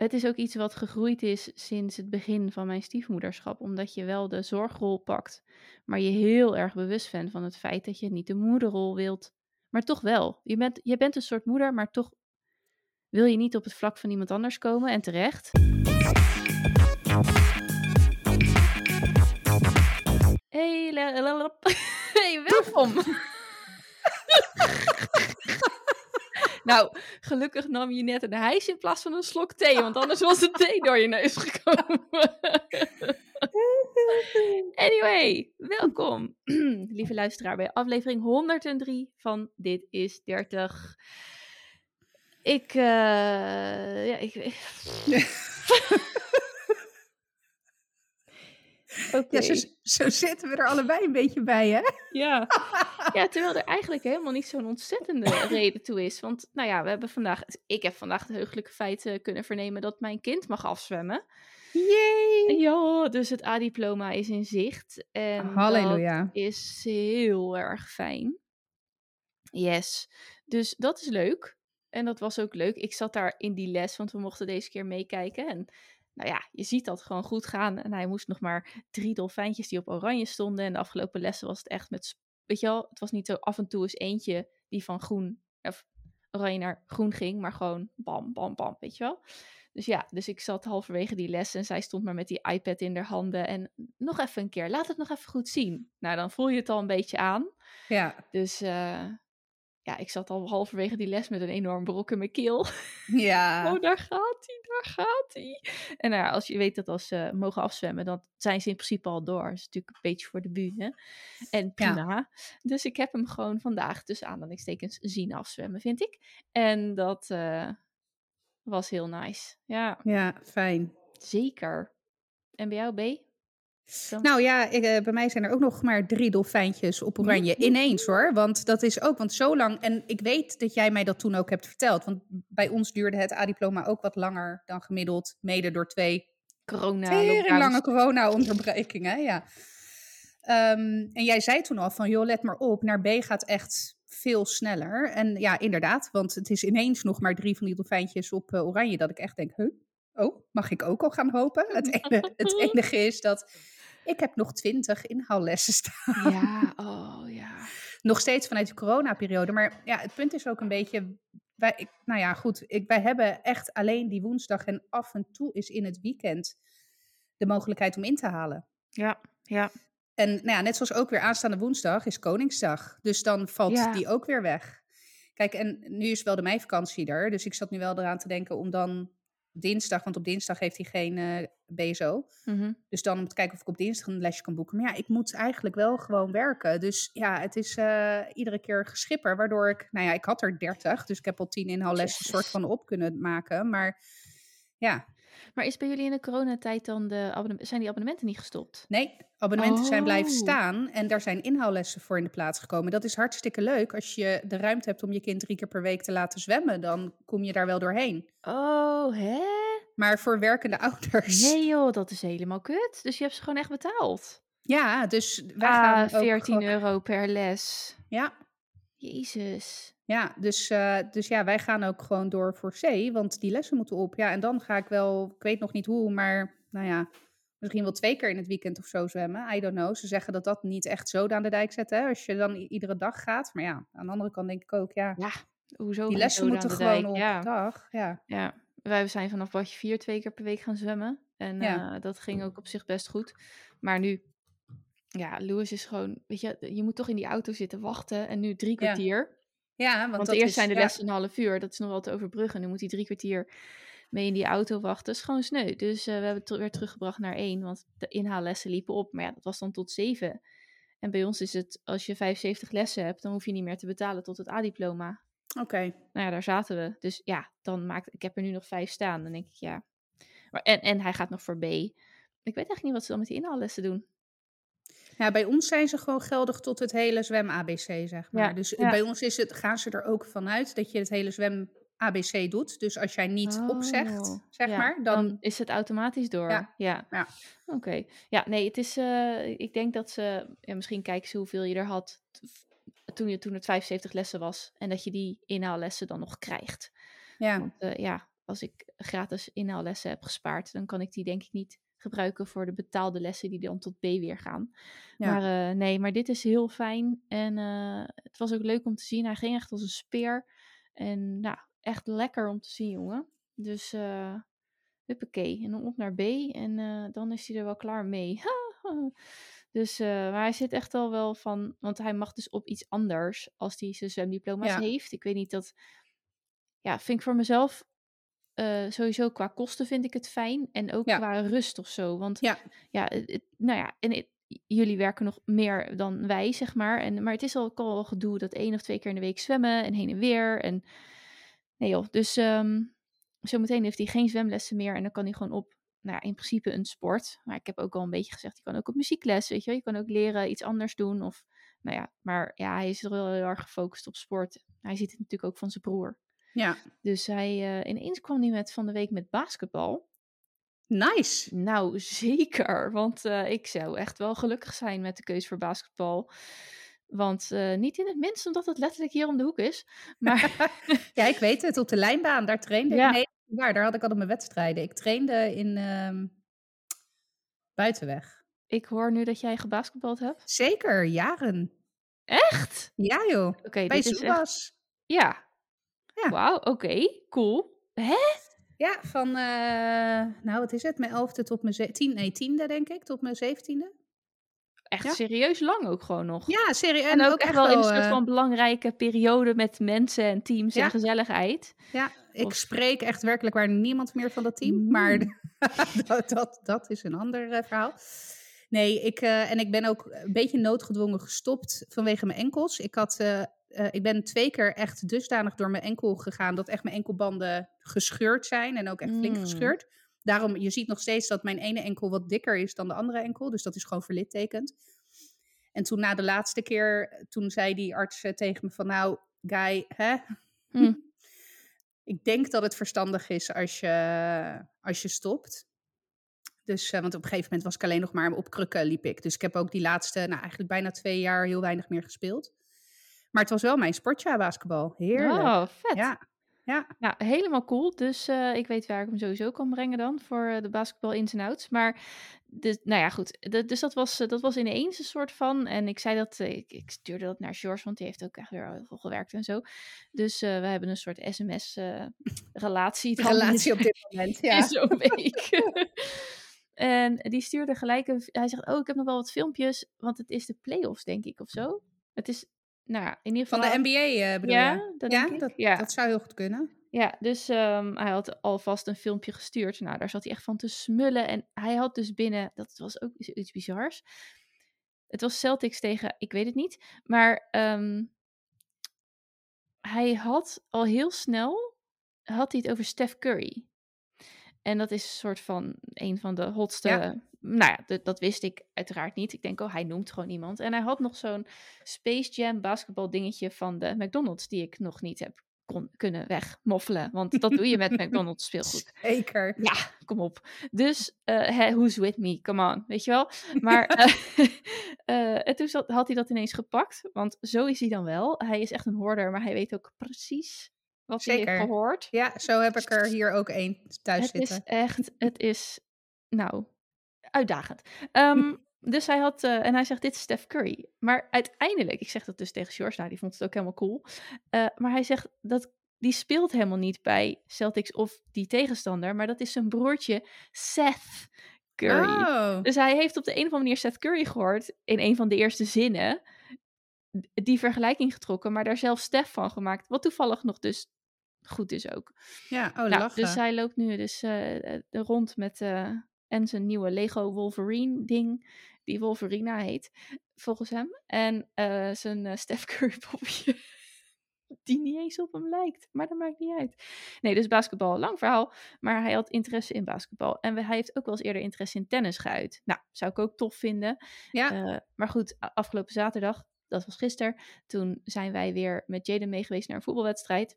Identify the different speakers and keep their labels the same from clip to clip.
Speaker 1: het is ook iets wat gegroeid is sinds het begin van mijn stiefmoederschap. Omdat je wel de zorgrol pakt, maar je heel erg bewust bent van het feit dat je niet de moederrol wilt. Maar toch wel. Je bent, je bent een soort moeder, maar toch wil je niet op het vlak van iemand anders komen. En terecht. Hey, hey welkom. nou, gelukkig nam je net een hijs in plaats van een slok thee, want anders was de thee door je neus gekomen. anyway, welkom, lieve luisteraar, bij aflevering 103 van Dit is 30. Ik, eh ja, ik... Oké.
Speaker 2: Ja, zo, zo zitten we er allebei een beetje bij, hè?
Speaker 1: Ja. ja, terwijl er eigenlijk helemaal niet zo'n ontzettende reden toe is. Want, nou ja, we hebben vandaag, ik heb vandaag het heugelijke feit eh, kunnen vernemen dat mijn kind mag afzwemmen.
Speaker 2: Yay!
Speaker 1: Ja, dus het A-diploma is in zicht. En
Speaker 2: Halleluja.
Speaker 1: dat is heel erg fijn. Yes. Dus dat is leuk. En dat was ook leuk. Ik zat daar in die les, want we mochten deze keer meekijken. En nou ja, je ziet dat gewoon goed gaan. En hij moest nog maar drie dolfijntjes die op oranje stonden. En de afgelopen lessen was het echt met, weet je wel, het was niet zo af en toe eens eentje die van groen, of oranje naar groen ging, maar gewoon bam, bam, bam, weet je wel. Dus ja, dus ik zat halverwege die les en zij stond maar met die iPad in haar handen. En nog even een keer, laat het nog even goed zien. Nou, dan voel je het al een beetje aan.
Speaker 2: Ja,
Speaker 1: Dus eh, ja, ik zat al halverwege die les met een enorm brok in mijn keel.
Speaker 2: ja.
Speaker 1: Oh, daar gaat hij, daar gaat hij. En nou ja, als je weet dat als ze mogen afzwemmen, dan zijn ze in principe al door. Dat is natuurlijk een beetje voor de bühne. En
Speaker 2: Ja.
Speaker 1: prima. Dus ik heb hem gewoon vandaag tussen aanhalingstekens zien afzwemmen, vind ik. En dat eh, was heel nice. Ja,
Speaker 2: ja, fijn.
Speaker 1: zeker. En bij jou, B? Zo.
Speaker 2: Nou ja, ik, eh, bij mij zijn er ook nog maar drie dolfijntjes op oranje.
Speaker 1: Mhm.
Speaker 2: Ineens hoor, want dat is ook, want zo lang... En ik weet dat jij mij dat toen ook hebt verteld. Want bij ons duurde het A-diploma ook wat langer dan gemiddeld. Mede door twee
Speaker 1: Corona,
Speaker 2: lange corona-onderbrekingen, ja. Ehm, en jij zei toen al van, joh, let maar op, naar B gaat echt veel sneller. En ja, inderdaad, want het is ineens nog maar drie van die dolfijntjes op eh, oranje, dat ik echt denk, huh? Oh, mag ik ook al gaan hopen? Het, het enige is dat ik heb nog twintig inhaallessen staan.
Speaker 1: Ja, oh ja.
Speaker 2: Nog steeds vanuit de coronaperiode. Maar ja, het punt is ook een beetje. Wij, ik, nou ja, goed. Ik, wij hebben echt alleen die woensdag en af en toe is in het weekend de mogelijkheid om in te halen.
Speaker 1: Ja, ja.
Speaker 2: En nou ja, net zoals ook weer aanstaande woensdag is Koningsdag. Dus dan valt
Speaker 1: Ja.
Speaker 2: die ook weer weg. Kijk, en nu is wel de meivakantie er. Dus ik zat nu wel eraan te denken om dan dinsdag, want op dinsdag heeft hij geen eh, BSO.
Speaker 1: Mhm.
Speaker 2: Dus dan om te kijken of ik op dinsdag een lesje kan boeken. Maar ja, ik moet eigenlijk wel gewoon werken. Dus ja, het is eh, iedere keer geschipper. Waardoor ik, nou ja, ik had er 30. Dus ik heb al 10 inhaallessen soort van op kunnen maken. Maar ja,
Speaker 1: Maar is bij jullie in de coronatijd dan de zijn die abonnementen niet gestopt?
Speaker 2: nee, abonnementen zijn blijven
Speaker 1: Oh.
Speaker 2: staan. En daar zijn inhaallessen voor in de plaats gekomen. Dat is hartstikke leuk. Als je de ruimte hebt om je kind drie keer per week te laten zwemmen, dan kom je daar wel doorheen.
Speaker 1: Oh, hè?
Speaker 2: Maar voor werkende ouders.
Speaker 1: Nee joh, dat is helemaal kut. Dus je hebt ze gewoon echt betaald.
Speaker 2: Ja, dus wij
Speaker 1: Ah,
Speaker 2: gaan ook
Speaker 1: 14
Speaker 2: gewoon-
Speaker 1: euro per les.
Speaker 2: Ja,
Speaker 1: Jezus.
Speaker 2: Ja, dus, eh, dus ja, wij gaan ook gewoon door voor C, want die lessen moeten op. Ja, en dan ga ik wel, ik weet nog niet hoe, maar nou ja, misschien wel twee keer in het weekend of zo zwemmen. I don't know. Ze zeggen dat dat niet echt zo aan de dijk zet, hè, als je dan iedere dag gaat. Maar ja, aan de andere kant denk ik ook, ja,
Speaker 1: Ja, hoezo?
Speaker 2: die lessen moeten gewoon op
Speaker 1: Ja.
Speaker 2: dag. Ja,
Speaker 1: Ja, wij zijn vanaf badje 4 twee keer per week gaan zwemmen. En
Speaker 2: Ja.
Speaker 1: eh, dat ging ook op zich best goed. Maar nu, ja, Louis is gewoon, weet je, je moet toch in die auto zitten wachten. En nu drie kwartier.
Speaker 2: ja want,
Speaker 1: Want eerst
Speaker 2: is,
Speaker 1: zijn de
Speaker 2: ja,
Speaker 1: lessen een half uur, dat is nog wel te overbruggen. Nu moet hij drie kwartier mee in die auto wachten. Dat is gewoon sneu. Dus eh, we hebben het weer teruggebracht naar één, want de inhaallessen liepen op. Maar ja, dat was dan tot zeven. En bij ons is het, als je 75 lessen hebt, dan hoef je niet meer te betalen tot het A-diploma.
Speaker 2: Oké.
Speaker 1: Nou ja, daar zaten we. Dus ja, dan maakt, ik heb er nu nog vijf staan. Dan denk ik, ja. Maar, en, en hij gaat nog voor B. Ik weet eigenlijk niet wat ze dan met die inhaallessen doen.
Speaker 2: Ja, bij ons zijn ze gewoon geldig tot het hele zwem-ABC, zeg maar.
Speaker 1: Ja,
Speaker 2: Dus
Speaker 1: ja.
Speaker 2: bij ons is het, gaan ze er ook vanuit dat je het hele zwem-ABC doet. Dus als jij niet opzegt,
Speaker 1: Oh,
Speaker 2: zeg
Speaker 1: ja,
Speaker 2: maar, dan...
Speaker 1: is het automatisch door.
Speaker 2: Ja.
Speaker 1: Oké. Ja, nee, het is. eh, ik denk dat ze. Ja, misschien kijken ze hoeveel je er had. Toen, je, toen het 75 lessen was. En dat je die inhaallessen dan nog krijgt.
Speaker 2: Ja,
Speaker 1: Want eh, ja, als ik gratis inhaallessen heb gespaard, dan kan ik die denk ik niet gebruiken voor de betaalde lessen die dan tot B weer gaan.
Speaker 2: Ja.
Speaker 1: Maar eh, nee, maar dit is heel fijn. En eh, het was ook leuk om te zien. Hij ging echt als een speer. En nou, echt lekker om te zien, jongen. Dus uh, huppakee. En dan op naar B. En dan is hij er wel klaar mee. dus, maar hij zit echt al wel van... Want hij mag dus op iets anders als hij zijn zwemdiploma's
Speaker 2: Ja.
Speaker 1: heeft. Ik weet niet dat... Ja, vind ik voor mezelf... eh, sowieso qua kosten vind ik het fijn. En ook
Speaker 2: Ja.
Speaker 1: qua rust of zo. Want
Speaker 2: Ja,
Speaker 1: ja, het- nou ja, en het- jullie werken nog meer dan wij, zeg maar. En, maar het is al, ook al gedoe dat één of twee keer in de week zwemmen en heen en weer. En nee joh, dus ehm zometeen heeft hij geen zwemlessen meer en dan kan hij gewoon op, nou ja, in principe een sport. Maar ik heb ook al een beetje gezegd, je kan ook op muziekles, weet je wel. Je kan ook leren iets anders doen of, nou ja. Maar ja, hij is er wel heel erg gefocust op sport. Hij ziet het natuurlijk ook van zijn broer.
Speaker 2: Ja.
Speaker 1: Dus hij, eh, ineens kwam hij met van de week met basketbal.
Speaker 2: Nice.
Speaker 1: Nou, zeker. Want eh, ik zou echt wel gelukkig zijn met de keuze voor basketbal. Want eh, niet in het minst omdat het letterlijk hier om de hoek is. Maar
Speaker 2: Ja, ik weet het. Op de lijnbaan, daar trainde
Speaker 1: Ja.
Speaker 2: ik. Nee, waar, daar had ik altijd mijn wedstrijden. Ik trainde in ehm, Buitenweg.
Speaker 1: ik hoor nu dat jij gebasketbald hebt.
Speaker 2: Zeker, jaren.
Speaker 1: Echt?
Speaker 2: Ja joh,
Speaker 1: Oké,
Speaker 2: bij
Speaker 1: dit is echt...
Speaker 2: Zoebas.
Speaker 1: Ja.
Speaker 2: Ja.
Speaker 1: Wauw, oké. Cool. Hè?
Speaker 2: Ja, van, eh, nou wat is het, mijn elfde tot mijn ze- tien, nee, tiende denk ik, tot mijn zeventiende.
Speaker 1: Echt
Speaker 2: Ja.
Speaker 1: serieus lang ook gewoon nog.
Speaker 2: Ja, serieus.
Speaker 1: En, ook, echt wel in een soort
Speaker 2: eh,
Speaker 1: van belangrijke periode met mensen en teams
Speaker 2: Ja.
Speaker 1: en gezelligheid.
Speaker 2: Ja, ik
Speaker 1: Of-
Speaker 2: spreek echt werkelijk waar niemand meer van dat team. Maar dat, dat, dat is een ander eh, verhaal. Nee, ik, en ik ben ook een beetje noodgedwongen gestopt vanwege mijn enkels. Ik, had, eh, ik ben twee keer echt dusdanig door mijn enkel gegaan dat echt mijn enkelbanden gescheurd zijn en ook echt flink
Speaker 1: Mm.
Speaker 2: gescheurd. Daarom, je ziet nog steeds dat mijn ene enkel wat dikker is dan de andere enkel. Dus dat is gewoon verlittekend. En toen na de laatste keer, toen zei die arts eh, tegen me van nou, Guy, hè?
Speaker 1: Hm.
Speaker 2: Ik denk dat het verstandig is als je, als je stopt. Dus, eh, want op een gegeven moment was ik alleen nog maar op krukken liep ik. Dus ik heb ook die laatste, nou eigenlijk bijna twee jaar heel weinig meer gespeeld. Maar het was wel mijn sportjaar basketbal. Heerlijk.
Speaker 1: Oh, vet.
Speaker 2: Ja, ja.
Speaker 1: Nou, helemaal cool. Dus eh, ik weet waar ik hem sowieso kan brengen dan voor eh, de basketbal ins en outs. Maar, dus, nou ja, goed. De- dus dat was, eh, dat was ineens een soort van. En ik zei dat, ik, ik stuurde dat naar George, want die heeft ook echt weer heel veel gewerkt en zo. Dus we hebben een soort sms-relatie.
Speaker 2: Relatie op dit moment. Ja.
Speaker 1: zo'n week. en die stuurde gelijk een... Hij zegt, oh, ik heb nog wel wat filmpjes, want het is de playoffs, denk ik, of zo. Het is, nou ja, in ieder
Speaker 2: Van
Speaker 1: geval...
Speaker 2: de NBA eh, bedoel
Speaker 1: ja,
Speaker 2: je?
Speaker 1: dat
Speaker 2: Ja,
Speaker 1: denk ik.
Speaker 2: dat,
Speaker 1: ja.
Speaker 2: dat zou heel goed kunnen.
Speaker 1: Ja, dus ehm, hij had alvast een filmpje gestuurd. Nou, daar zat hij echt van te smullen. En hij had dus binnen, dat was ook iets- iets bizars. Het was Celtics tegen, ik weet het niet. Maar ehm, hij had al heel snel, had hij het over Steph Curry. En dat is een soort van een van de hotste.
Speaker 2: Ja.
Speaker 1: Nou ja, dat, dat wist ik uiteraard niet. Ik denk, oh, hij noemt gewoon iemand. En hij had nog zo'n Space Jam basketbal dingetje van de McDonald's, die ik nog niet heb kon, kunnen wegmoffelen. Want dat doe je met McDonald's speelgoed.
Speaker 2: Zeker.
Speaker 1: Ja, kom op. Dus, eh, who's with me? Come on, weet je wel? Maar eh, eh, en toen had hij dat ineens gepakt. Want zo is hij dan wel. Hij is echt een hoorder, maar hij weet ook precies wat hij
Speaker 2: Zeker.
Speaker 1: heeft gehoord.
Speaker 2: Ja, zo heb ik er hier ook één thuis
Speaker 1: Het
Speaker 2: zitten.
Speaker 1: is echt, het is, nou, uitdagend. Ehm, dus hij had, eh, en hij zegt, dit is Steph Curry. Maar uiteindelijk, ik zeg dat dus tegen George, nou, die vond het ook helemaal cool. Eh, maar hij zegt, dat, die speelt helemaal niet bij Celtics of die tegenstander, maar dat is zijn broertje Seth Curry.
Speaker 2: Oh,
Speaker 1: Dus hij heeft op de een of andere manier Seth Curry gehoord in een van de eerste zinnen. Die vergelijking getrokken, maar daar zelf Steph van gemaakt. Wat toevallig nog dus goed is ook.
Speaker 2: ja, oh,
Speaker 1: Nou,
Speaker 2: lachen.
Speaker 1: dus hij loopt nu dus eh, eh, rond met eh, en zijn nieuwe Lego Wolverine ding, die Wolverina heet, volgens hem. En zijn Steph Curry popje, die niet eens op hem lijkt, maar dat maakt niet uit. Nee, dus basketbal, lang verhaal, maar hij had interesse in basketbal. En hij heeft ook wel eens eerder interesse in tennis geuit. Nou, zou ik ook tof vinden.
Speaker 2: ja,
Speaker 1: maar goed, afgelopen zaterdag, dat was gisteren, toen zijn wij weer met Jaden mee geweest naar een voetbalwedstrijd.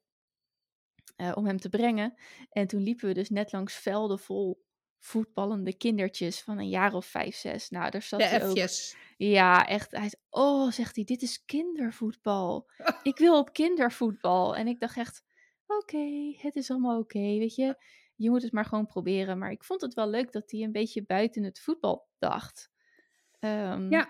Speaker 1: Eh, om hem te brengen. En toen liepen we dus net langs velden vol voetballende kindertjes van een jaar of vijf, zes. Nou, daar zat
Speaker 2: de
Speaker 1: hij ook. Ja, echt. Hij oh, zegt hij, dit is kindervoetbal. Ik wil op kindervoetbal. En ik dacht echt, oké, het is allemaal oké, weet je. Je moet het maar gewoon proberen. Maar ik vond het wel leuk dat hij een beetje buiten het voetbal dacht. Ehm,
Speaker 2: Ja,
Speaker 1: want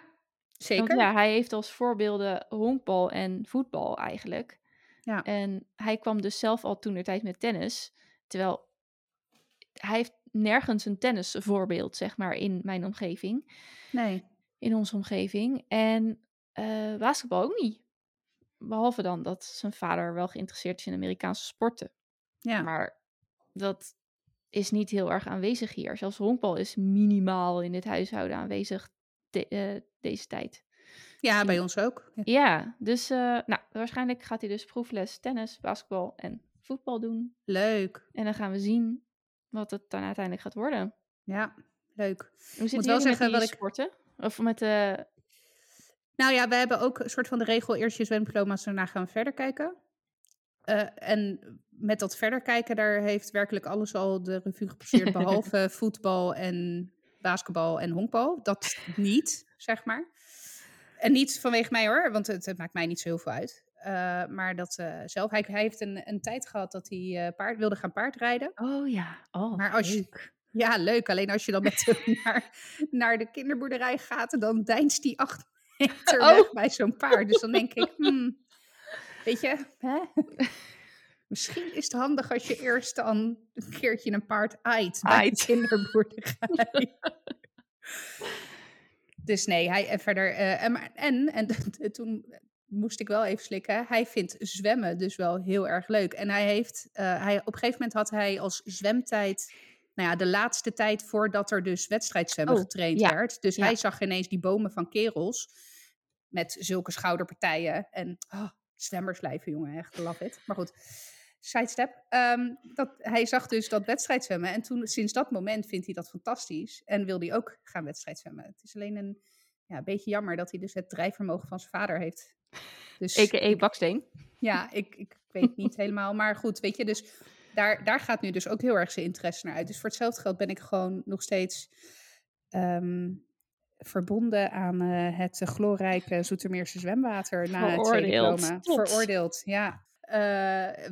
Speaker 2: zeker.
Speaker 1: ja, hij heeft als voorbeelden honkbal en voetbal eigenlijk.
Speaker 2: Ja.
Speaker 1: En hij kwam dus zelf al toen tijd met tennis. Terwijl hij heeft nergens een tennisvoorbeeld, zeg maar, in mijn omgeving.
Speaker 2: Nee.
Speaker 1: In onze omgeving. En eh, basketbal ook niet. Behalve dan dat zijn vader wel geïnteresseerd is in Amerikaanse sporten.
Speaker 2: Ja.
Speaker 1: Maar dat is niet heel erg aanwezig hier. Zelfs honkbal is minimaal in dit huishouden aanwezig de- eh, deze tijd.
Speaker 2: Ja, bij ons ook. Ja.
Speaker 1: Ja, dus eh, nou, waarschijnlijk gaat hij dus proefles tennis, basketbal en voetbal doen.
Speaker 2: Leuk.
Speaker 1: En dan gaan we zien wat het dan uiteindelijk gaat worden.
Speaker 2: Ja, leuk.
Speaker 1: Hoe zit
Speaker 2: wel zeggen,
Speaker 1: met die
Speaker 2: wat ik-
Speaker 1: sporten? Of met eh, de...
Speaker 2: Nou ja, we hebben ook een soort van de regel: eerst je zwemdiploma's, daarna gaan we verder kijken. Eh, en met dat verder kijken, daar heeft werkelijk alles al de revue gepasseerd, behalve voetbal en basketbal en honkbal. Dat niet, zeg maar. En niet vanwege mij hoor, want het, het maakt mij niet zo heel veel uit. Eh, maar dat eh, zelf, hij, hij heeft een, een tijd gehad dat hij eh, paard, wilde gaan paardrijden.
Speaker 1: Oh ja, oh,
Speaker 2: Maar als je-
Speaker 1: leuk.
Speaker 2: Ja, leuk. Alleen als je dan met hem naar, naar de kinderboerderij gaat, dan deinst die acht meter
Speaker 1: Oh.
Speaker 2: weg bij zo'n paard. Dus dan denk ik, hmm, weet je, hè? misschien is het handig als je eerst dan een keertje een paard aait bij de kinderboerderij. Dus nee, hij en verder. eh, en, maar- en, en toen moest ik wel even slikken. Hij vindt zwemmen dus wel heel erg leuk. En hij heeft, eh, hij, op een gegeven moment had hij als zwemtijd nou ja, de laatste tijd voordat er dus wedstrijdzwemmen
Speaker 1: Oh,
Speaker 2: getraind
Speaker 1: ja,
Speaker 2: werd. Dus
Speaker 1: ja.
Speaker 2: hij zag ineens die bomen van kerels met zulke schouderpartijen. En oh, zwemmerslijven, jongen, echt love it. Maar goed, sidestep. Ehm, dat, hij zag dus dat wedstrijdzwemmen. En toen, sinds dat moment vindt hij dat fantastisch. En wil hij ook gaan wedstrijdzwemmen. Het is alleen een ja, beetje jammer dat hij dus het drijfvermogen van zijn vader heeft. Dus
Speaker 1: A.k.a. baksteen.
Speaker 2: ja, ik, ik weet niet helemaal. Maar goed, weet je, dus daar, daar gaat nu dus ook heel erg zijn interesse naar uit. Dus voor hetzelfde geld ben ik gewoon nog steeds ehm, verbonden aan eh, het glorrijke Zoetermeerse zwemwater na het diploma. Veroordeeld, ja. Eh,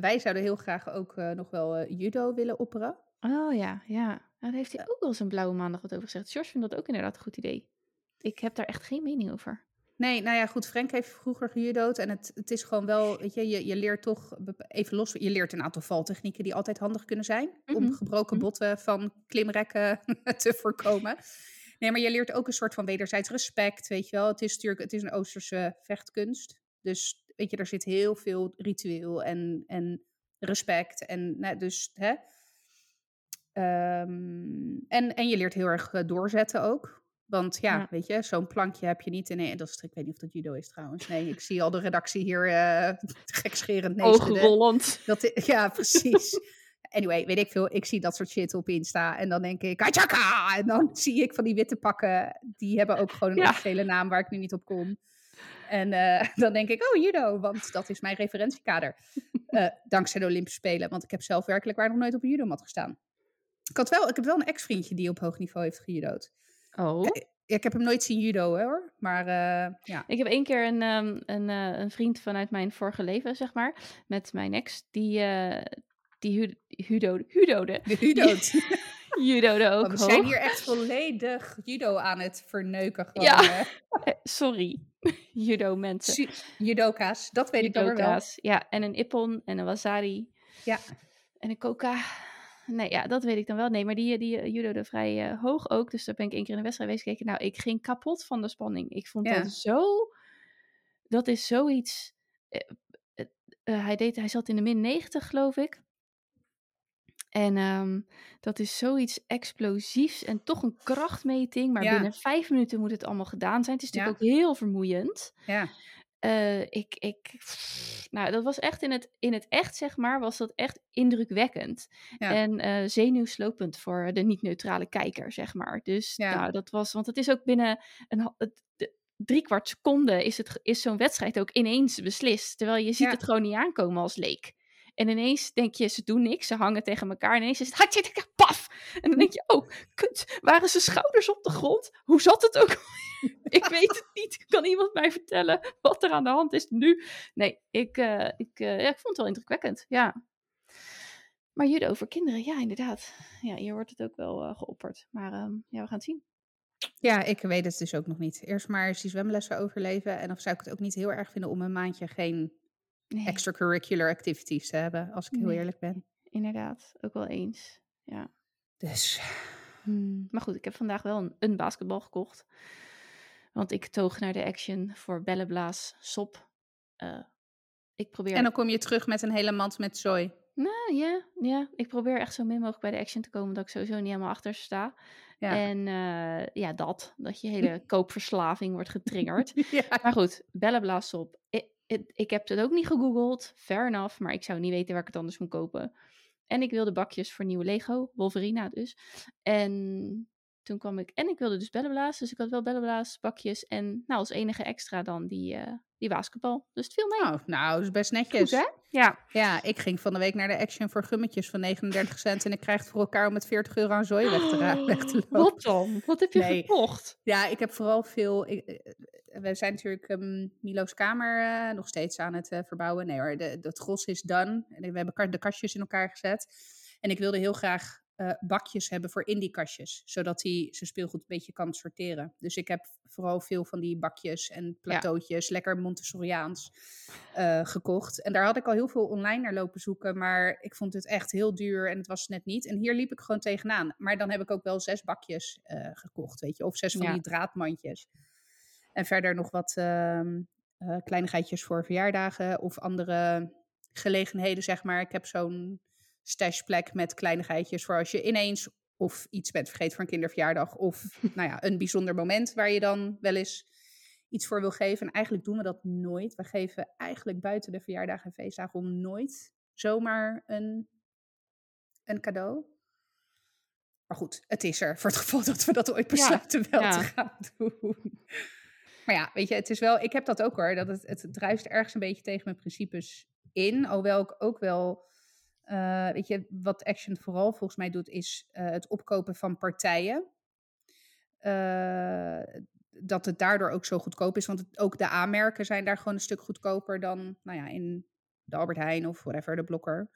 Speaker 2: wij zouden heel graag ook eh, nog wel eh, judo willen opperen.
Speaker 1: Oh ja, ja. Nou, Daar heeft hij ook wel eens een blauwe maandag wat over gezegd. George vindt dat ook inderdaad een goed idee. Ik heb daar echt geen mening over.
Speaker 2: Nee, nou ja, goed, Frank heeft vroeger gejudo'd en het, het is gewoon wel, weet je, je, je leert toch, even los, je leert een aantal valtechnieken die altijd handig kunnen zijn om
Speaker 1: Mhm,
Speaker 2: gebroken
Speaker 1: mhm.
Speaker 2: botten van klimrekken te voorkomen. Nee, maar je leert ook een soort van wederzijds respect, weet je wel. Het is natuurlijk, het is een Oosterse vechtkunst, dus weet je, er zit heel veel ritueel en, en respect en nou, dus, hè. Ehm, en, en je leert heel erg eh, doorzetten ook. Want ja,
Speaker 1: Ja.
Speaker 2: weet je, zo'n plankje heb je niet in een... Dat is, ik weet niet of dat judo is trouwens. Nee, ik zie al de redactie hier eh gekscherend nee.
Speaker 1: Oogrollend.
Speaker 2: Dat, ja, precies. Anyway, weet ik veel. Ik zie dat soort shit op Insta. En dan denk ik, kachaka! En dan zie ik van die witte pakken. Die hebben ook gewoon een
Speaker 1: Ja.
Speaker 2: officiële naam waar ik nu niet op kom. En eh, dan denk ik, oh, judo. Want dat is mijn referentiekader. Eh, dankzij de Olympische Spelen. Want ik heb zelf werkelijk waar nog nooit op een judomat gestaan. Ik, had wel, ik heb wel een ex-vriendje die op hoog niveau heeft gejudo'd.
Speaker 1: Oh.
Speaker 2: Ja, ik heb hem nooit zien judo hoor. Maar eh, ja.
Speaker 1: Ik heb één keer een, ehm, een, eh, een vriend vanuit mijn vorige leven, zeg maar, met mijn ex, die, eh die hu- hudode, hudode,
Speaker 2: De
Speaker 1: judode ook
Speaker 2: we zijn hier echt volledig judo aan het verneuken. Gewoon,
Speaker 1: Ja.
Speaker 2: eh.
Speaker 1: Eh, sorry, judo mensen.
Speaker 2: Su- Judoka's, dat weet ik dan wel.
Speaker 1: Judoka's. Ja, en een ippon en een wasari
Speaker 2: Ja.
Speaker 1: en een coca. Nee, ja, dat weet ik dan wel. Nee, maar die, die eh, judo vrij eh, hoog ook. Dus daar ben ik één keer in de wedstrijd geweest gekeken. Nou, ik ging kapot van de spanning. Ik vond
Speaker 2: Ja.
Speaker 1: dat zo... Dat is zoiets... eh, eh, eh, hij, deed, hij zat in de min 90, geloof ik. En ehm, dat is zoiets explosiefs en toch een krachtmeting. Maar
Speaker 2: Ja.
Speaker 1: binnen vijf minuten moet het allemaal gedaan zijn. Het is natuurlijk
Speaker 2: Ja.
Speaker 1: ook heel vermoeiend.
Speaker 2: Ja,
Speaker 1: Eh, ik, ik, nou, dat was echt in het, in het echt, zeg maar, was dat echt indrukwekkend.
Speaker 2: Ja.
Speaker 1: En eh zenuwslopend voor de niet-neutrale kijker, zeg maar. Dus
Speaker 2: Ja.
Speaker 1: nou, dat was, want het is ook binnen een het- drie kwart seconde is, het, is zo'n wedstrijd ook ineens beslist. Terwijl je ziet
Speaker 2: Ja.
Speaker 1: het gewoon niet aankomen als leek. En ineens denk je, ze doen niks, ze hangen tegen elkaar. En ineens is het hatje, paf. En dan denk je, oh, kut, waren zijn schouders op de grond? Hoe zat het ook? ik weet het niet. Kan iemand mij vertellen wat er aan de hand is nu? Nee, ik, eh, ik, eh, ja, ik vond het wel indrukwekkend, ja. Maar judo voor kinderen, ja, inderdaad. Ja, hier wordt het ook wel uh, geopperd. Maar uh, ja, we gaan het zien.
Speaker 2: Ja, ik weet het dus ook nog niet. Eerst maar eens die zwemlessen overleven. En of zou ik het ook niet heel erg vinden om een maandje geen nee. extracurricular activities te hebben, als ik heel eerlijk ben.
Speaker 1: Inderdaad, ook wel eens. Ja.
Speaker 2: Dus.
Speaker 1: Hmm. Maar goed, ik heb vandaag wel een, een, basketbal gekocht. Want ik toog naar de action voor bellenblaas sop. Uh, ik probeer...
Speaker 2: En dan kom je terug met een hele mand met zooi.
Speaker 1: Nou ja, ja, ik probeer echt zo min mogelijk bij de action te komen dat ik sowieso niet helemaal achter sta. Ja. En uh, ja, dat. Dat je hele koopverslaving wordt getriggerd. ja. Maar goed, bellenblaas op. Ik, ik, heb het ook niet gegoogeld, fair enough. Maar ik zou niet weten waar ik het anders moet kopen. En ik wilde bakjes voor nieuwe Lego, Wolverina dus. En toen kwam ik, en ik wilde dus bellenblaas. Dus ik had wel bellenblaas, bakjes. En nou, als enige extra dan die, uh, die basketbal. Dus het viel mee.
Speaker 2: Oh, nou, dat is best netjes.
Speaker 1: Goed, hè? Ja.
Speaker 2: Ja, ik ging van de week naar de Action voor gummetjes van 39 cent. En ik krijg het voor elkaar om met 40 euro aan zooi weg te, oh, weg te lopen.
Speaker 1: Wat dan? Wat heb je nee. gekocht?
Speaker 2: Ja, ik heb vooral veel... Ik, eh, we zijn natuurlijk um, Milo's kamer uh, nog steeds aan het uh, verbouwen. Nee hoor, de, het gros is done. We hebben de kastjes in elkaar gezet. En ik wilde heel graag uh, bakjes hebben voor in die kastjes. Zodat hij zijn speelgoed een beetje kan sorteren. Dus ik heb vooral veel van die bakjes en plateautjes, ja. lekker Montessoriaans, uh, gekocht. En daar had ik al heel veel online naar lopen zoeken. Maar ik vond het echt heel duur en het was net niet. En hier liep ik gewoon tegenaan. Maar dan heb ik ook wel zes bakjes uh, gekocht, weet je. Of zes van ja. die draadmandjes. En verder nog wat uh, kleinigheidjes voor verjaardagen of andere gelegenheden, zeg maar. Ik heb zo'n stashplek met kleinigheidjes voor als je ineens of iets bent vergeten voor een kinderverjaardag of nou ja, een bijzonder moment waar je dan wel eens iets voor wil geven. En eigenlijk doen we dat nooit. We geven eigenlijk buiten de verjaardagen en feestdagen om nooit zomaar een, een cadeau. Maar goed, het is er voor het geval dat we dat ooit besluiten ja, wel ja. te gaan doen. Maar ja, weet je, het is wel, ik heb dat ook hoor, dat het, het druist ergens een beetje tegen mijn principes in. Hoewel ik ook wel uh, weet je, wat Action vooral volgens mij doet, is uh, het opkopen van partijen. Uh, dat het daardoor ook zo goedkoop is. Want het, ook de aanmerken zijn daar gewoon een stuk goedkoper dan nou ja, in de Albert Heijn of whatever, de blokker.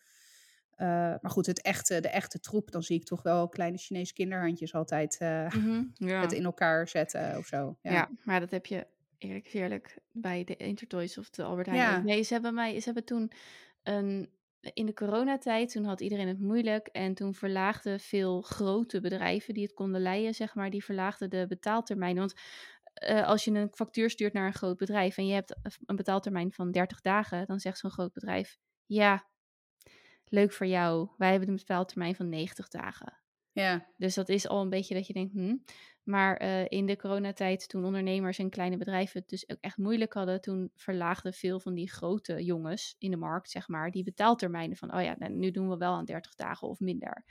Speaker 2: maar goed, het echte, de echte troep, dan zie ik toch wel kleine Chinese kinderhandjes altijd mm -hmm, ja. het in elkaar zetten of zo.
Speaker 1: Ja. ja, maar dat heb je eerlijk eerlijk bij de Intertoys of de Albert Heijn. Ja. Nee, ze hebben, mij, ze hebben toen een in de coronatijd, toen had iedereen het moeilijk. En toen verlaagden veel grote bedrijven die het konden leiden, zeg maar, die verlaagden de betaaltermijn. Want uh, als je een factuur stuurt naar een groot bedrijf en je hebt een betaaltermijn van 30 dagen, dan zegt zo'n groot bedrijf: Ja, leuk voor jou. Wij hebben een betaaltermijn van 90 dagen.
Speaker 2: Ja.
Speaker 1: Dus dat is al een beetje dat je denkt, hm. Maar uh, in de coronatijd, toen ondernemers en kleine bedrijven het dus ook echt moeilijk hadden, toen verlaagden veel van die grote jongens in de markt, zeg maar, die betaaltermijnen van, oh ja, nou, nu doen we wel aan 30 dagen of minder.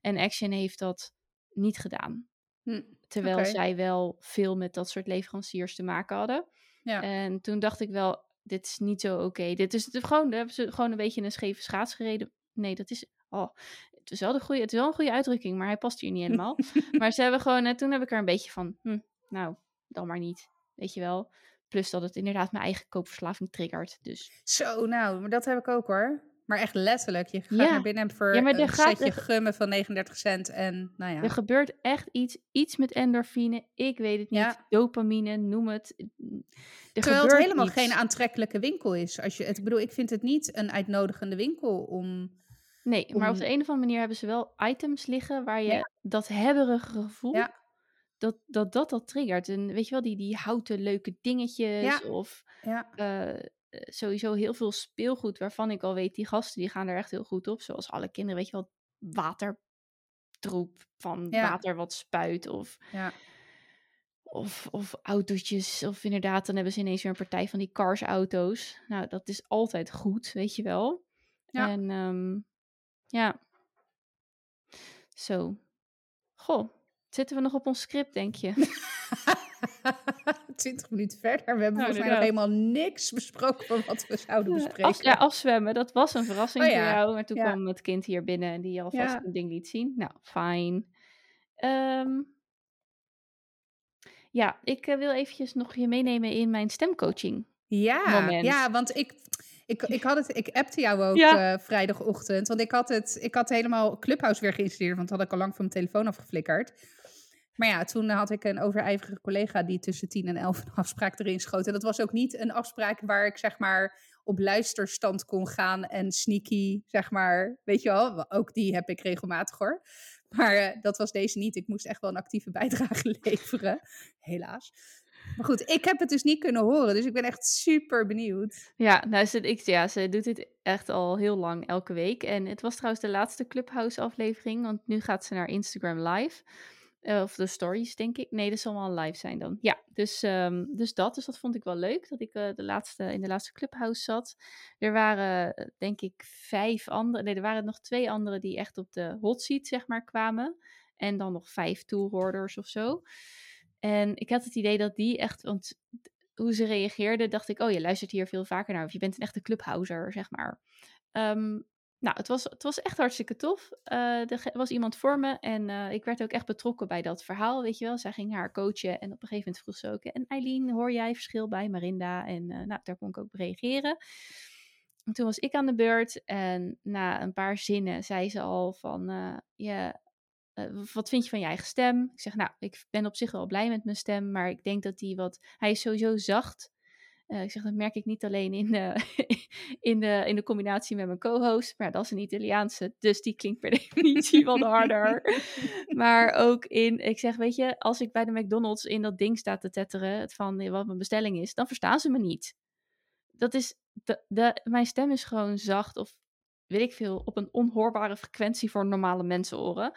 Speaker 1: En Action heeft dat niet gedaan. Hm, Terwijl okay. zij wel veel met dat soort leveranciers te maken hadden. Ja. En toen dacht ik wel, dit is niet zo oké. Okay. Dit is het gewoon, hebben ze gewoon een beetje een scheve schaats gereden. Nee, dat is. Oh, het is wel, de goede, het is wel een goede uitdrukking, maar hij past hier niet helemaal. maar ze hebben gewoon, toen heb ik er een beetje van, hm, nou, dan maar niet. Weet je wel. Plus dat het inderdaad mijn eigen koopverslaving triggert. Dus.
Speaker 2: Zo, nou, maar dat heb ik ook hoor. Maar echt letterlijk. Je gaat ja. naar binnen voor ja, maar een gaat, setje gummen van 39 cent. En nou ja.
Speaker 1: Er gebeurt echt iets. Iets met endorfine. Ik weet het niet. Ja. Dopamine, noem het.
Speaker 2: Er Terwijl het helemaal iets. geen aantrekkelijke winkel is. Als je het, ik bedoel, ik vind het niet een uitnodigende winkel om
Speaker 1: Nee, maar op de een of andere manier hebben ze wel items liggen waar je ja. dat hebberige gevoel, ja. dat, dat dat dat triggert. En weet je wel, die, die houten leuke dingetjes of uh, sowieso heel veel speelgoed waarvan ik al weet, die gasten die gaan er echt heel goed op. Zoals alle kinderen, weet je wel, watertroep van water wat spuit of... Of, of autootjes, of inderdaad, dan hebben ze ineens weer een partij van die cars auto's. Nou, dat is altijd goed, weet je wel. Ja. En um, ja. Zo. Goh, zitten we nog op ons script, denk je?
Speaker 2: 20 minuten verder. We hebben nou, volgens mij nog helemaal niks besproken van wat we zouden bespreken. Af,
Speaker 1: ja, afzwemmen, dat was een verrassing oh, ja. voor jou. Maar toen ja. kwam het kind hier binnen en die alvast ja. een ding liet zien. Nou, fijn. Um, ja, ik uh, wil eventjes nog je meenemen in mijn stemcoaching.
Speaker 2: Ja,
Speaker 1: moment.
Speaker 2: ja want ik, Ik, ik, had het, ik appte jou ook
Speaker 1: Ja.
Speaker 2: eh, vrijdagochtend. Want ik had, het, ik had helemaal Clubhouse weer geïnstalleerd. Want dat had ik al lang van mijn telefoon afgeflikkerd. Maar ja, toen had ik een overijverige collega die tussen 10 en 11 een afspraak erin schoot. En dat was ook niet een afspraak waar ik zeg maar op luisterstand kon gaan en sneaky, zeg maar. Weet je wel, ook die heb ik regelmatig hoor. Maar eh, dat was deze niet. Ik moest echt wel een actieve bijdrage leveren. Helaas. Maar goed, ik heb het dus niet kunnen horen. Dus ik ben echt super benieuwd.
Speaker 1: Ja, nou, ze, ik, ja, ze doet dit echt al heel lang, elke week. En het was trouwens de laatste Clubhouse-aflevering, want nu gaat ze naar Instagram Live. Eh, of de stories, denk ik. Nee, dat zal wel live zijn dan. Ja, dus, ehm, dus dat. Dus dat vond ik wel leuk, dat ik eh, de laatste, in de laatste Clubhouse zat. Er waren, denk ik, vijf andere... Nee, er waren nog twee anderen die echt op de hot seat, zeg maar, kwamen. En dan nog vijf toehoorders of zo. En ik had het idee dat die echt... Want hoe ze reageerde, dacht ik, oh, je luistert hier veel vaker naar. Of je bent een echte clubhouser, zeg maar. Ehm, nou, het was, het was echt hartstikke tof. Eh, er was iemand voor me en uh, ik werd ook echt betrokken bij dat verhaal, weet je wel. Zij ging haar coachen en op een gegeven moment vroeg ze ook... En Eileen, hoor jij verschil bij Marinda? En uh, nou, daar kon ik ook op reageren. En toen was ik aan de beurt en na een paar zinnen zei ze al van... ja, wat vind je van je eigen stem? Ik zeg, nou, ik ben op zich wel blij met mijn stem, maar ik denk dat die wat... Hij is sowieso zacht. Uh, ik zeg, dat merk ik niet alleen in de, in de, in de combinatie met mijn co-host, maar dat is een Italiaanse, dus die klinkt per definitie wat harder. maar ook in, ik zeg, weet je, als ik bij de McDonald's in dat ding sta te tetteren van wat mijn bestelling is, dan verstaan ze me niet. Dat is, de, de, mijn stem is gewoon zacht of weet ik veel, op een onhoorbare frequentie voor normale mensenoren.